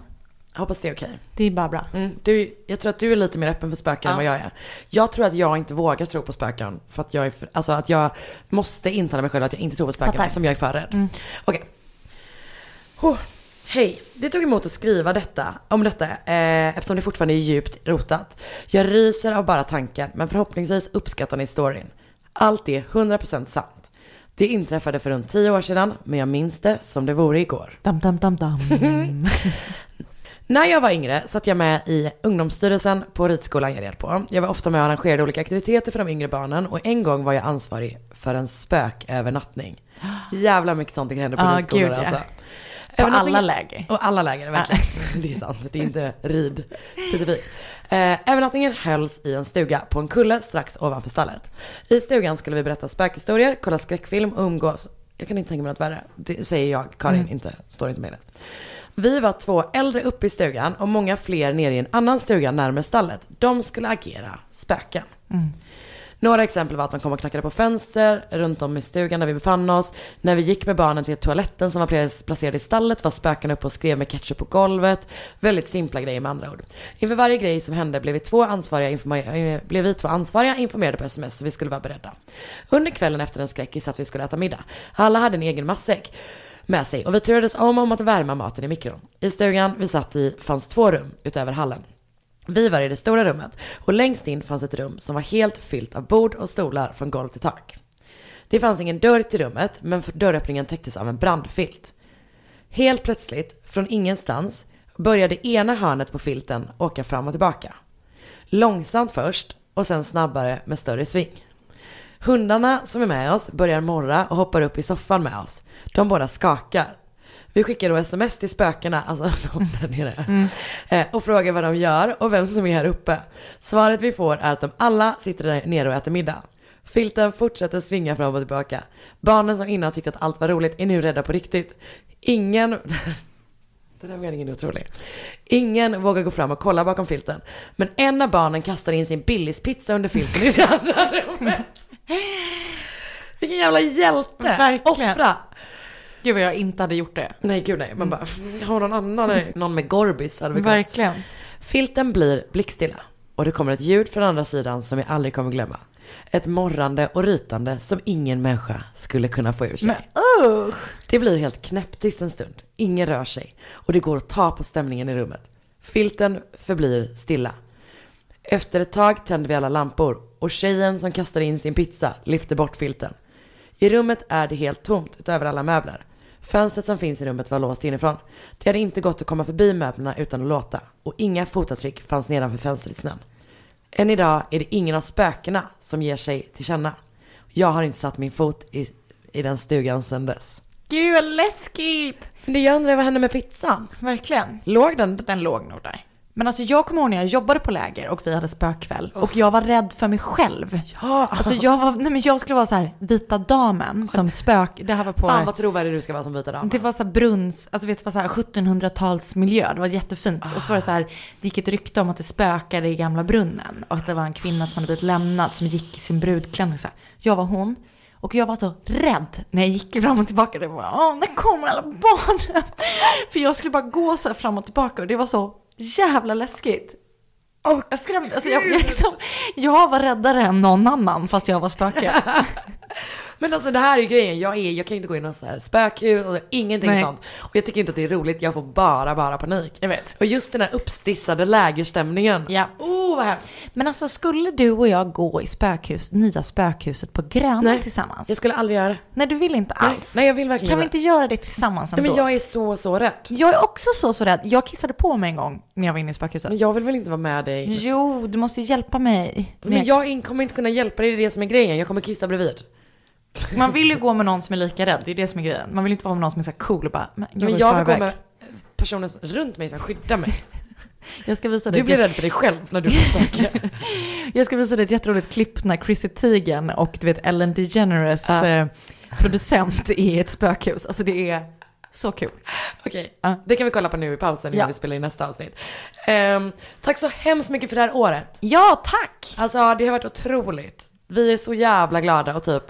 hoppas det är okej. det är bara bra. Mm, du, jag tror att du är lite mer öppen för spöken än Ja. vad jag är. Jag tror att jag inte vågar tro på spöken. För att jag är för, alltså att jag måste intala mig själv att jag inte tror på spöken Fattar. eftersom jag är för rädd. Mm. Okej. Oh, Hej, det tog emot att skriva detta, om detta eh, eftersom det fortfarande är djupt rotat. Jag ryser av bara tanken men förhoppningsvis uppskattar ni storyn. Allt är 100% sant. Det inträffade för runt 10 år sedan men jag minns det som det vore igår. Dam, dam, dam, dam. När jag var yngre satt jag med i ungdomsstyrelsen på ridskolan jag red på. Jag var ofta med och arrangerade olika aktiviteter för de yngre barnen och en gång var jag ansvarig för en spökövernattning. Jävla mycket sånt det händer på Ja, ridskolor gud, alltså. På alla läger. Och alla läger, verkligen. Det är sant, det är inte rid specifikt. Eh, övernattningen hölls i en stuga på en kulle strax ovanför stallet. I stugan skulle vi berätta spökhistorier, kolla skräckfilm och umgås. Jag kan inte tänka mig något värre. Det säger jag, Karin, Mm. inte, står inte med det. Vi var två äldre uppe i stugan och många fler nere i en annan stuga närmare stallet. De skulle agera spöken. Mm. Några exempel var att man kom och knackade på fönster runt om i stugan där vi befann oss. När vi gick med barnen till toaletten som var pla- placerad i stallet var spökena uppe och skrev med ketchup på golvet. Väldigt simpla grejer med andra ord. Inför varje grej som hände blev vi två ansvariga, eh, blev vi två ansvariga informerade på sms så vi skulle vara beredda. Under kvällen efter en skräckis att vi skulle äta middag. Alla hade en egen matsäck med sig och vi turades om om att värma maten i mikron. I stugan vi satt i fanns två rum utöver hallen. Vi var i det stora rummet och längst in fanns ett rum som var helt fyllt av bord och stolar från golv till tak. Det fanns ingen dörr till rummet men dörröppningen täcktes av en brandfilt. Helt plötsligt, från ingenstans, började ena hörnet på filten åka fram och tillbaka. Långsamt först och sen snabbare med större sving. Hundarna som är med oss börjar morra och hoppar upp i soffan med oss. De båda skakar. Vi skickar då sms till spökena, alltså de där nere, eh, och frågar vad de gör och vem som är här uppe. Svaret vi får är att de alla sitter där nere och äter middag. Filten fortsätter svinga fram och tillbaka. Barnen som innan tyckte att allt var roligt är nu rädda på riktigt. Ingen... Den här meningen är otrolig. Ingen vågar gå fram och kolla bakom filten. Men en av barnen kastar in sin Billys-pizza under filten i det andra rummet. Vilken jävla hjälte! Verkligen. Offra! Gud vad jag inte hade gjort det. Nej gud nej, man bara, har någon annan, någon med Gorbis hade vi kunnat- Verkligen. Filten blir blickstilla och det kommer ett ljud från andra sidan som vi aldrig kommer glömma. Ett morrande och rytande som ingen människa skulle kunna få ur sig. Men usch! Det blir helt knäpptyst en stund. Ingen rör sig och det går att ta på stämningen i rummet. Filten förblir stilla. Efter ett tag tänder vi alla lampor och tjejen som kastar in sin pizza lyfter bort filten. I rummet är det helt tomt utöver alla möbler. Fönstret som finns i rummet var låst inifrån. Det hade inte gått att komma förbi möblerna utan att låta och inga fotavtryck fanns nedanför fönstret i snön. Än idag är det ingen av spökena som ger sig till känna. Jag har inte satt min fot i, i den stugan sedan dess. Gud vad läskigt! Men det jag undrar vad hände med pizzan? Verkligen. Låg den? Den låg nog där. Men alltså jag kommer ihåg när jag jobbade på läger och vi hade spökkväll och jag var rädd för mig själv. Ja. Alltså jag var, nej men jag skulle vara så här vita damen som spök, det här var på Fan vad trovärdig du ska vara som vita dam. Det var så här brunns, alltså vet du vad så här 1700-talsmiljö, det var jättefint. Och så var det så här, det gick ett rykte om att det spökade i gamla brunnen. Och att det var en kvinna som hade blivit lämnad som gick i sin brudklänning så här. Jag var hon. Och jag var så rädd när jag gick fram och tillbaka. Det var, åh, där kommer alla barnen. För jag skulle bara gå så här fram och tillbaka och det var så jävla läskigt. Och jag skrämde, alltså jag, jag, liksom, jag var räddare än någon annan fast jag var spöke. Men alltså det här är grejen, jag, är, jag kan inte gå in i något så här spökhus, alltså, ingenting Nej. sånt. Och jag tycker inte att det är roligt, jag får bara, bara panik. Jag vet. Och just den här uppstissade lägerstämningen. Ja. Oh vad hemskt. Men alltså skulle du och jag gå i spökhus, nya spökhuset på Gröna Nej, tillsammans? Jag skulle aldrig göra det. Nej, du vill inte Nej, alls. nej jag vill verkligen Kan vi inte. göra det tillsammans Nej, ändå? men jag är så, så rädd. Jag är också så, så rädd. Jag kissade på mig en gång när jag var inne i spökhuset. Men jag vill väl inte vara med dig. Jo, du måste ju hjälpa mig. Men jag in- kommer inte kunna hjälpa dig, det är det som är grejen. Jag kommer kissa bredvid. Man vill ju gå med någon som är lika rädd, det är det som är grejen. Man vill inte vara med någon som är så cool och bara, men jag, Men jag vill gå med personer runt mig som skyddar mig. Jag ska visa dig Du blir rädd för dig själv när du får spöke. Jag ska visa dig ett jätteroligt klipp när Chrissy Teigen och du vet Ellen DeGeneres Ja. eh, producent i ett spökhus. Alltså det är så kul. Okej, Ja. det kan vi kolla på nu i pausen innan Ja. vi spelar in nästa avsnitt. Ehm, tack så hemskt mycket för det här året. Ja, tack! Alltså det har varit otroligt. Vi är så jävla glada och typ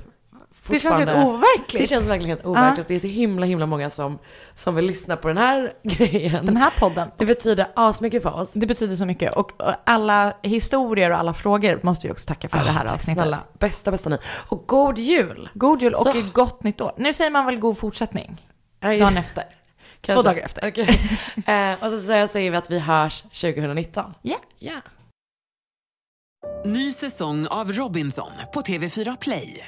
Det känns helt overkligt. Det känns verkligen helt overkligt. Det är så himla himla många som, som vill lyssna på den här grejen. Den här podden. Det betyder asmycket för oss. Det betyder så mycket. Och alla historier och alla frågor måste vi också tacka för det här tack avsnittet. snälla. Bästa bästa ni. Och god jul! God jul och Så. ett gott nytt år. Nu säger man väl god fortsättning? Nej. Dagen efter. Kanske. Två dagar efter. Okej. eh, och så säger- vi att vi hörs 2019. Ja. Ja. Ny säsong av Robinson på TV4 Play.